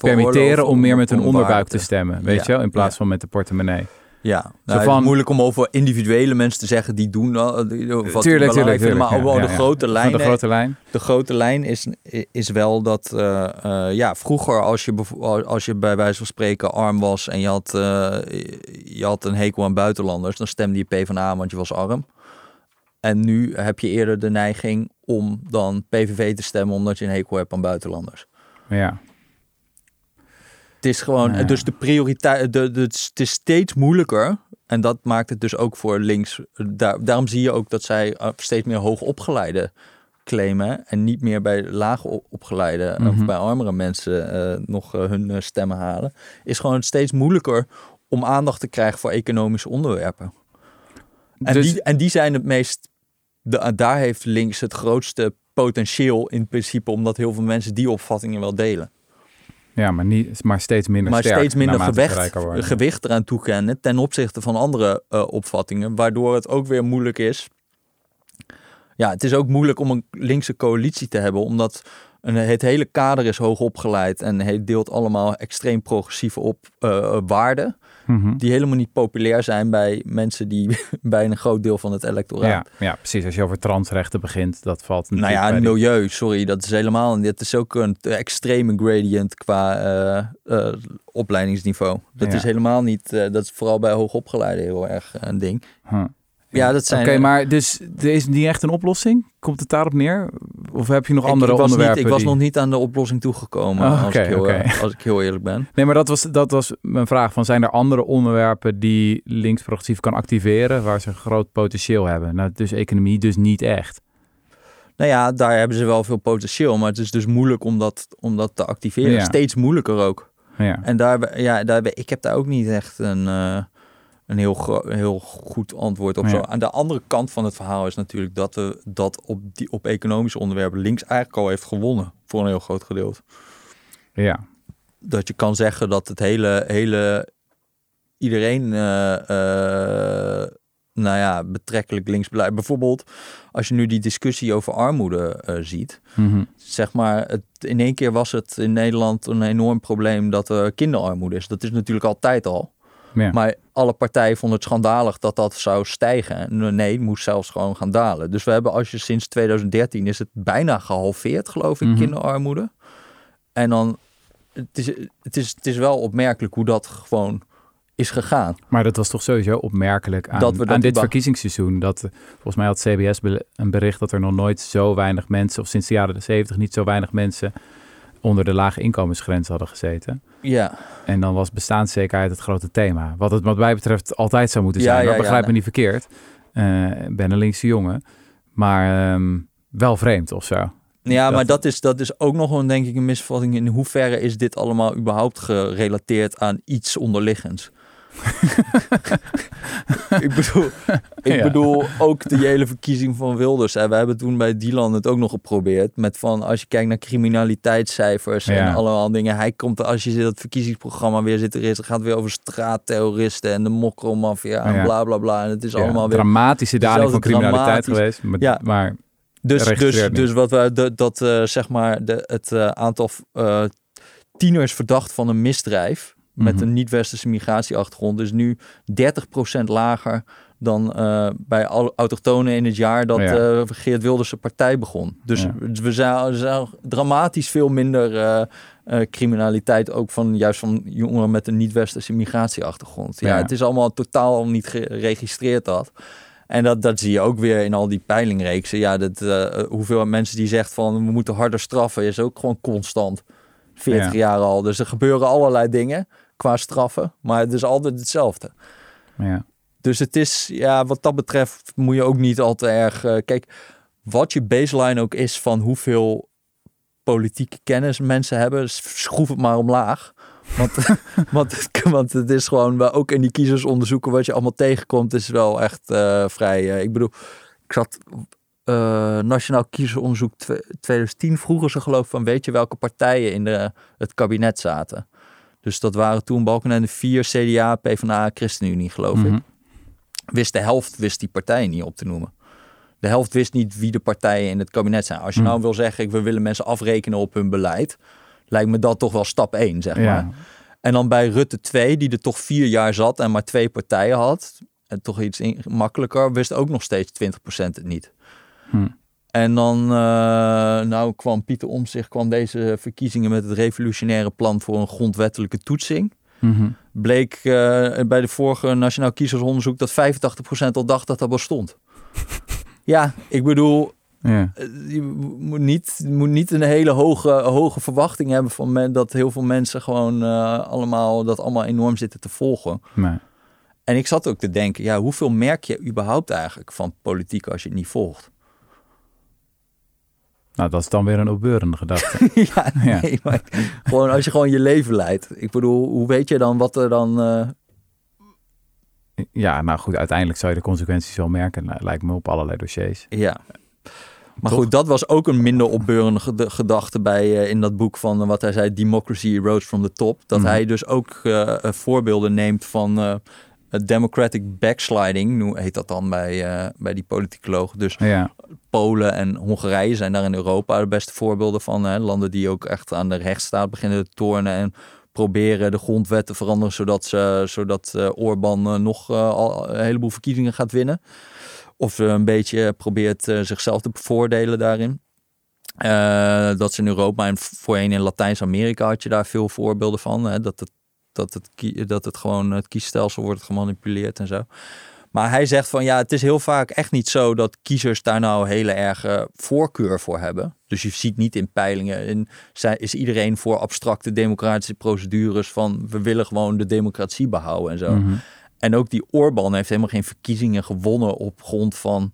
permitteren om meer met hun onderbuik te stemmen. Weet Ja, je wel? In plaats ja. van met de portemonnee. Ja, nou, het van- is moeilijk om over individuele mensen te zeggen die doen die- Wat tuurlijk, maar ja, de ja. grote lijn. de grote lijn. De grote lijn is, is wel dat, eh, eh, ja, vroeger als je, als je bij wijze van spreken arm was en je had, eh, je had een hekel aan buitenlanders, dan stemde je PvdA, want je was arm. En nu heb je eerder de neiging om dan PVV te stemmen omdat je een hekel hebt aan buitenlanders. Ja. Het is gewoon, Ja. dus de prioriteit, de, de, het is steeds moeilijker. En dat maakt het dus ook voor links. Daar, daarom zie je ook dat zij eh, steeds meer hoogopgeleide claimen. En niet meer bij laag opgeleide Mhm. of bij armere mensen eh, nog eh, hun eh, stemmen halen. Is gewoon steeds moeilijker om aandacht te krijgen voor economische onderwerpen. En, Dus- die, en die zijn het meest. De, daar heeft links het grootste potentieel in principe, omdat heel veel mensen die opvattingen wel delen. Ja, maar, niet, maar steeds minder maar sterk. steeds minder gewicht, gewicht eraan toekennen ten opzichte van andere eh, opvattingen, waardoor het ook weer moeilijk is. Ja, het is ook moeilijk om een linkse coalitie te hebben, omdat een, het hele kader is hoog opgeleid en het deelt allemaal extreem progressieve op uh, waarden. Mhm. Die helemaal niet populair zijn bij mensen die bij een groot deel van het electoraat. Ja, ja, precies. Als je over transrechten begint, dat valt Nou natuurlijk ja, die- milieu, sorry, dat is helemaal. Dit is ook een extreme gradient qua eh, eh, opleidingsniveau. Dat Ja. is helemaal niet. eh, dat is vooral bij hoogopgeleiden heel erg een ding. Huh. Ja, dat zijn. Oké, maar dus er is niet echt een oplossing? Komt het daarop neer? Of heb je nog ik, andere ik niet, onderwerpen? ik was nog niet aan de oplossing toegekomen. Oh, als, ik heel, als ik heel eerlijk ben. Nee, maar dat was, dat was mijn vraag. Van, zijn er andere onderwerpen die links-progressief kan activeren... waar ze een groot potentieel hebben? Nou, dus economie dus niet echt. Nou ja, daar hebben ze wel veel potentieel. Maar het is dus moeilijk om dat, om dat te activeren. Ja. Steeds moeilijker ook. Ja, En daar, ja, daar, ik heb daar ook niet echt een, eh, een heel, heel goed antwoord op. Ja. Zo. Aan de andere kant van het verhaal is natuurlijk dat, we, dat op, die, op economische onderwerpen links eigenlijk al heeft gewonnen. Voor een heel groot gedeelte. ja. Dat je kan zeggen dat het hele, hele iedereen, eh, eh, nou ja, betrekkelijk links. Bijvoorbeeld, als je nu die discussie over armoede eh, ziet Mhm. zeg maar, het, in één keer was het in Nederland een enorm probleem dat er kinderarmoede is. Dat is natuurlijk altijd al. Ja. Maar alle partijen vonden het schandalig dat dat zou stijgen. En Nee, het moest zelfs gewoon gaan dalen. Dus we hebben, als je sinds 2013 is het bijna gehalveerd, geloof ik, Mhm. kinderarmoede. En dan, het is, het, is, het is wel opmerkelijk hoe dat gewoon is gegaan. Maar dat was toch sowieso opmerkelijk aan, Dat we dat aan dit verkiezingsseizoen. Dat, eh, volgens mij had CBS een bericht dat er nog nooit zo weinig mensen... of sinds de jaren 70 niet zo weinig mensen... onder de lage inkomensgrens hadden gezeten. Ja, En dan was bestaanszekerheid het grote thema. Wat het wat mij betreft altijd zou moeten Ja, zijn. ja, ja, begrijp me nee. niet verkeerd. Eh, ben een linkse jongen. Maar ehm, wel vreemd of zo. Ja, Dat- maar dat is, dat is ook nog een, denk ik, een misvatting. In hoeverre is dit allemaal überhaupt gerelateerd aan iets onderliggends? ik bedoel, ik Ja. bedoel ook de hele verkiezing van Wilders. En we hebben toen bij Dylan het ook nog geprobeerd. Met van, als je kijkt naar criminaliteitscijfers en allemaal dingen. Hij komt, als je dat verkiezingsprogramma weer zit, er is, het gaat weer over straatterroristen en de mokromafia en Ja. bla bla bla. En het is allemaal weer dramatische daling van criminaliteit geweest. Maar, Ja. maar Dus, dus, niet. dus wat we dat eh, zeg maar de, het eh, aantal eh, tieners verdacht van een misdrijf met Mhm. een niet-westerse migratieachtergrond is nu 30% lager dan eh, bij alle autochtonen in het jaar dat Ja. eh, Geert Wilders' partij begon. Dus Ja. we zijn, zijn dramatisch veel minder eh, criminaliteit ook van juist van jongeren met een niet-westerse migratieachtergrond. Ja, Ja. het is allemaal totaal niet geregistreerd dat. En dat, dat zie je ook weer in al die peilingreeksen. Ja, dat, hoeveel mensen die zegt van we moeten harder straffen, is ook gewoon constant. 40 Ja. jaar al. Dus er gebeuren allerlei dingen qua straffen, maar het is altijd hetzelfde. ja. Dus het is, ja, wat dat betreft moet je ook niet al te erg. eh, kijk, wat je baseline ook is van hoeveel politieke kennis mensen hebben, schroef het maar omlaag. Want, want, het, want het is gewoon, ook in die kiezersonderzoeken, wat je allemaal tegenkomt, is wel echt eh, vrij. eh, ik bedoel, ik zat. Nationaal Kiezersonderzoek twe- 2010 vroegen ze geloof van weet je welke partijen in de, het kabinet zaten. Dus dat waren toen Balkenende 4, CDA, PvdA, ChristenUnie geloof ik Mhm. wist de helft wist die partijen niet op te noemen. De helft wist niet wie de partijen in het kabinet zijn. Als je Hmm. nou wil zeggen, we willen mensen afrekenen op hun beleid, lijkt me dat toch wel stap 1, zeg maar. Ja. En dan bij Rutte 2, die er toch vier jaar zat en maar twee partijen had, en toch iets in- makkelijker, wist ook nog steeds 20% het niet. Hm. En dan eh, nou kwam Pieter Omtzigt kwam deze verkiezingen met het revolutionaire plan voor een grondwettelijke toetsing Mhm. bleek eh, bij de vorige Nationaal Kiezersonderzoek dat 85% al dacht dat dat bestond. ja, ik bedoel, Ja. eh, je moet niet, je moet niet een hele hoge, hoge verwachting hebben van men, dat heel veel mensen gewoon allemaal dat allemaal enorm zitten te volgen. Nee. En ik zat ook te denken, ja, hoeveel merk je überhaupt eigenlijk van politiek als je het niet volgt? Nou, dat is dan weer een opbeurende gedachte. ja, Ja. nee, maar gewoon als je gewoon je leven leidt. Ik bedoel, hoe weet je dan wat er dan... eh, ja, nou goed, uiteindelijk zou je de consequenties wel merken. Nou, lijkt me op allerlei dossiers. Ja. Maar Toch? goed, dat was ook een minder opbeurende ged- gedachte bij eh, in dat boek van eh, wat hij zei, Democracy Erodes from the Top. Dat Mhm. hij dus ook voorbeelden neemt van democratic backsliding, nu heet dat dan bij, uh, bij die politicologen. Dus Ja. Polen en Hongarije zijn daar in Europa de beste voorbeelden van. Hè? Landen die ook echt aan de rechtsstaat beginnen te tornen en proberen de grondwet te veranderen, zodat, ze, zodat uh, Orbán uh, nog al een heleboel verkiezingen gaat winnen. Of een beetje probeert zichzelf te bevoordelen daarin. Uh, dat is in Europa en voorheen in Latijns-Amerika had je daar veel voorbeelden van. Hè? Dat, het, dat, het, dat het gewoon het kiesstelsel wordt gemanipuleerd en zo. Maar hij zegt van ja, het is heel vaak echt niet zo dat kiezers daar nou hele erge voorkeur voor hebben. Dus je ziet niet in peilingen, in, is iedereen voor abstracte democratische procedures van we willen gewoon de democratie behouden en zo. Mhm. En ook die Orbán heeft helemaal geen verkiezingen gewonnen op grond van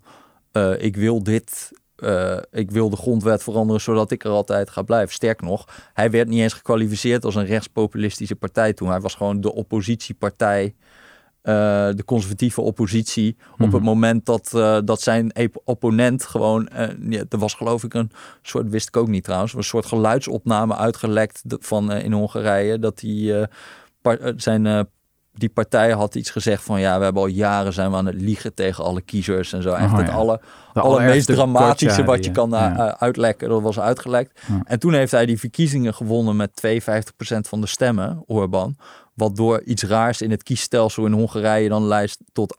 uh, ik wil dit uh, ik wil de grondwet veranderen zodat ik er altijd ga blijven. Sterk nog, hij werd niet eens gekwalificeerd als een rechtspopulistische partij toen. Hij was gewoon de oppositiepartij, uh, de conservatieve oppositie. Mm -hmm. Op het moment dat, uh, dat zijn opponent gewoon, ja, er was geloof ik een soort, wist ik ook niet trouwens, een soort geluidsopname uitgelekt van in Hongarije. Dat hij zijn die partij had iets gezegd van ja, we hebben al jaren zijn we aan het liegen tegen alle kiezers en zo. Echt Oh, het alle, De allermeest dramatische wat je kan ja. uh, uitlekken, dat was uitgelekt. Ja. En toen heeft hij die verkiezingen gewonnen met 52% van de stemmen, Orbán. Wat door iets raars in het kiesstelsel in Hongarije dan lijst tot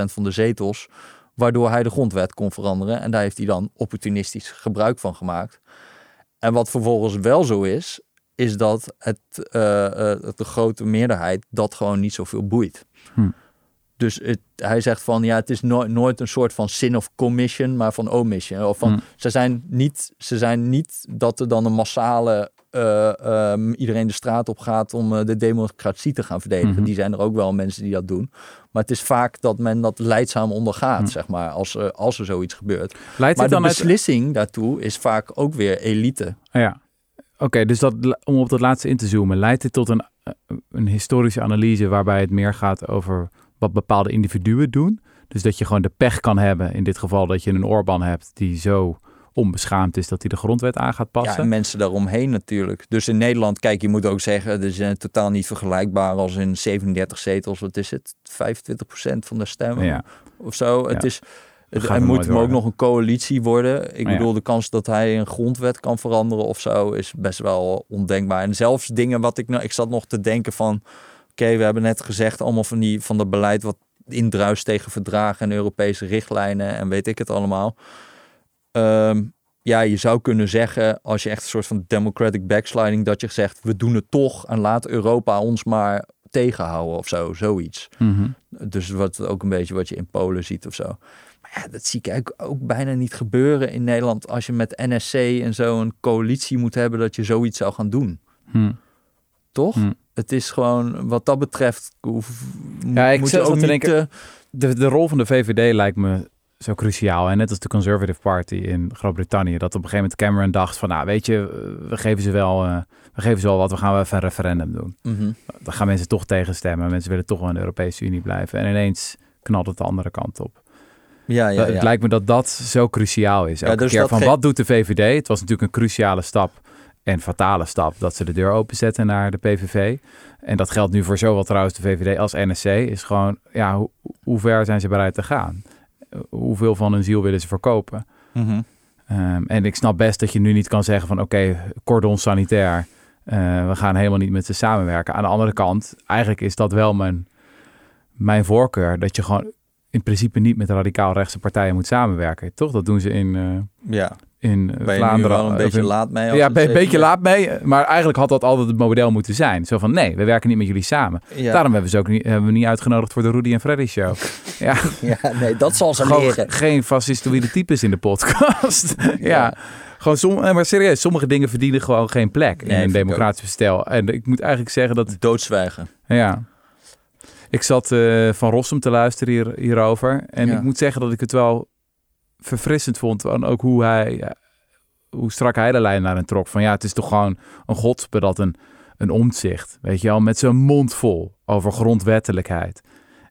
68% van de zetels. Waardoor hij de grondwet kon veranderen. En daar heeft hij dan opportunistisch gebruik van gemaakt. En wat vervolgens wel zo is, is dat het, eh, eh, de grote meerderheid dat gewoon niet zoveel boeit. Hm. Dus het, hij zegt van ja, het is no- nooit een soort van sin of commission, maar van omission. Of van, Hm. ze, zijn niet, ze zijn niet dat er dan een massale eh, ehm, iedereen de straat op gaat om de democratie te gaan verdedigen. Mhm. Die zijn er ook wel mensen die dat doen. Maar het is vaak dat men dat leidzaam ondergaat, Hm. zeg maar, als, als er zoiets gebeurt. Leidt Maar de uit... beslissing daartoe is vaak ook weer elite. Ja. Oké, dus dat, om op dat laatste in te zoomen, leidt dit tot een, eh, een historische analyse waarbij het meer gaat over wat bepaalde individuen doen? Dus dat je gewoon de pech kan hebben, in dit geval dat je een Orbán hebt die zo onbeschaamd is dat hij de grondwet aan gaat Ja, passen. en mensen daaromheen natuurlijk. Dus in Nederland, kijk, je moet ook zeggen, het is eh, totaal niet vergelijkbaar als in 37 zetels. Wat is het? 25% van de stemmen ja. of zo. Het Ja. is, het, moet hem ook nog een coalitie worden. Ik Ja. bedoel, de kans dat hij een grondwet kan veranderen of zo is best wel ondenkbaar. En zelfs dingen wat ik nou, ik zat nog te denken van, oké, we hebben net gezegd allemaal van die van dat beleid wat indruist tegen verdragen en Europese richtlijnen en weet ik het allemaal. Ehm, ja, je zou kunnen zeggen, als je echt een soort van democratic backsliding, dat je zegt, we doen het toch en laat Europa ons maar tegenhouden of zo, zoiets. Mhm. Dus wat ook een beetje wat je in Polen ziet of zo. Ja, dat zie ik eigenlijk ook bijna niet gebeuren in Nederland. Als je met NSC en zo een coalitie moet hebben, dat je zoiets zou gaan doen. Hm. Toch? Hm. Het is gewoon, wat dat betreft, hoef, Ja, ik moet je ook niet... denken- De, de rol van de VVD lijkt me zo cruciaal. En net als de Conservative Party in Groot-Brittannië. Dat op een gegeven moment Cameron dacht van... Nou, weet je, we geven ze wel, eh, we geven ze wel wat. We gaan wel even een referendum doen. mhm. Dan gaan mensen toch tegenstemmen. Mensen willen toch wel in de Europese Unie blijven. En ineens knalt het de andere kant op. Ja, ja, Het ja. lijkt me dat dat zo cruciaal is. Elke dus keer van wat doet de VVD? Het was natuurlijk een cruciale stap en fatale stap dat ze de deur openzetten naar de PVV. En dat geldt nu voor zowel trouwens de VVD als NSC. Is gewoon, ja, hoe, hoe ver zijn ze bereid te gaan? Hoeveel van hun ziel willen ze verkopen? Mhm. Ehm, en ik snap best dat je nu niet kan zeggen van oké, cordon sanitair. eh, we gaan helemaal niet met ze samenwerken. Aan de andere kant, eigenlijk is dat wel mijn, mijn voorkeur. Dat je gewoon in principe niet met radicaal rechtse partijen moet samenwerken. Toch? Dat doen ze in, eh, Ja, in eh, ben je nu Vlaanderen. een of beetje in- laat mee? Ja, ben een beetje laat mee. Maar eigenlijk had dat altijd het model moeten zijn. Zo van nee, we werken niet met jullie samen. Ja. Daarom hebben, ze ook niet, hebben we niet uitgenodigd voor de Rudy en Freddy show. ja, ja, nee, dat zal ze gewoon leren. geen fascistoïde types in de podcast. ja. Gewoon som, eh, maar serieus, sommige dingen verdienen gewoon geen plek Nee, in een ik democratische stijl. En ik moet eigenlijk zeggen dat, Doodzwijgen. ja. Ik zat eh, van Rossum te luisteren hier, hierover. En Ja. ik moet zeggen dat ik het wel verfrissend vond. En ook hoe hij, hoe strak hij de lijn daarin trok. Van ja, het is toch gewoon een godsbe dat een, een omzicht, weet je wel, met zijn mond vol over grondwettelijkheid.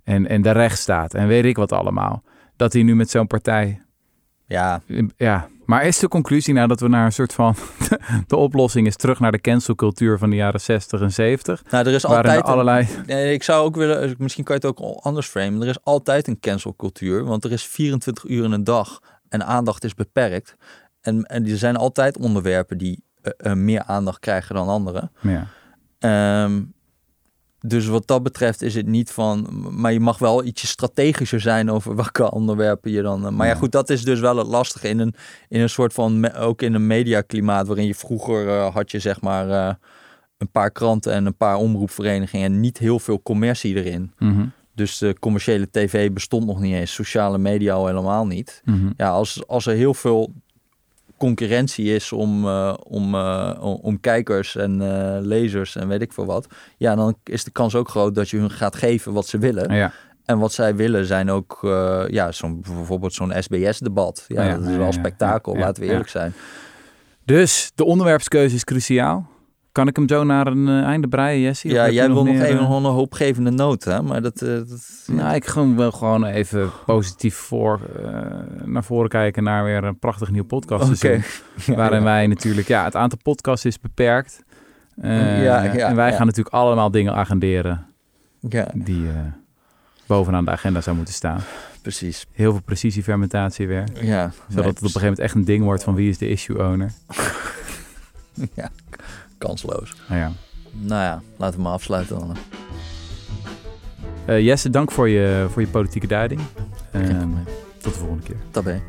En, en de rechtsstaat en weet ik wat allemaal. Dat hij nu met zo'n partij Ja, ja, Maar is de conclusie nou dat we naar een soort van... de oplossing is terug naar de cancelcultuur van de jaren 60 en 70? Nou, er is altijd... er allerlei... Nee, ik zou ook willen, misschien kan je het ook anders framen. Er is altijd een cancelcultuur, want er is 24 uur in een dag en aandacht is beperkt. En, en er zijn altijd onderwerpen die eh, eh, meer aandacht krijgen dan andere. Ja. Ehm, dus wat dat betreft is het niet van, maar je mag wel ietsje strategischer zijn over welke onderwerpen je dan. eh, Maar ja, goed, dat is dus wel het lastige in een, in een soort van, ook in een mediaklimaat waarin je vroeger eh, had je zeg maar eh, een paar kranten en een paar omroepverenigingen en niet heel veel commercie erin. Mhm. Dus de commerciële tv bestond nog niet eens, sociale media al helemaal niet. Mhm. Ja, als, als er heel veel concurrentie is om, eh, om, eh, om, om kijkers en eh, lezers en weet ik veel wat. Ja, dan is de kans ook groot dat je hun gaat geven wat ze willen. Ja. En wat zij willen zijn ook, ja, zo'n, bijvoorbeeld zo'n SBS-debat. Ja, Ja, dat is wel spektakel, laten we eerlijk zijn. Dus de onderwerpskeuze is cruciaal. Kan ik hem zo naar een eh, einde breien, Jesse? Ja, jij wil nog meer, even eh, een hoopgevende noot, hè? Maar dat... dat Nou, ik gewoon wil gewoon even positief voor, naar voren kijken naar weer een prachtig nieuw podcast. Oké. waarin wij natuurlijk, ja, het aantal podcasts is beperkt. En wij gaan natuurlijk allemaal dingen agenderen Ja, die bovenaan de agenda zou moeten staan. precies. Heel veel precisiefermentatie weer. Ja, Zodat het op een gegeven moment echt een ding wordt van wie is de issue owner. Ja, kansloos. Nou ja. Nou ja, laten we maar afsluiten dan. Eh, Jesse, dank voor je, voor je politieke duiding. Probleem. tot de volgende keer. Tabé.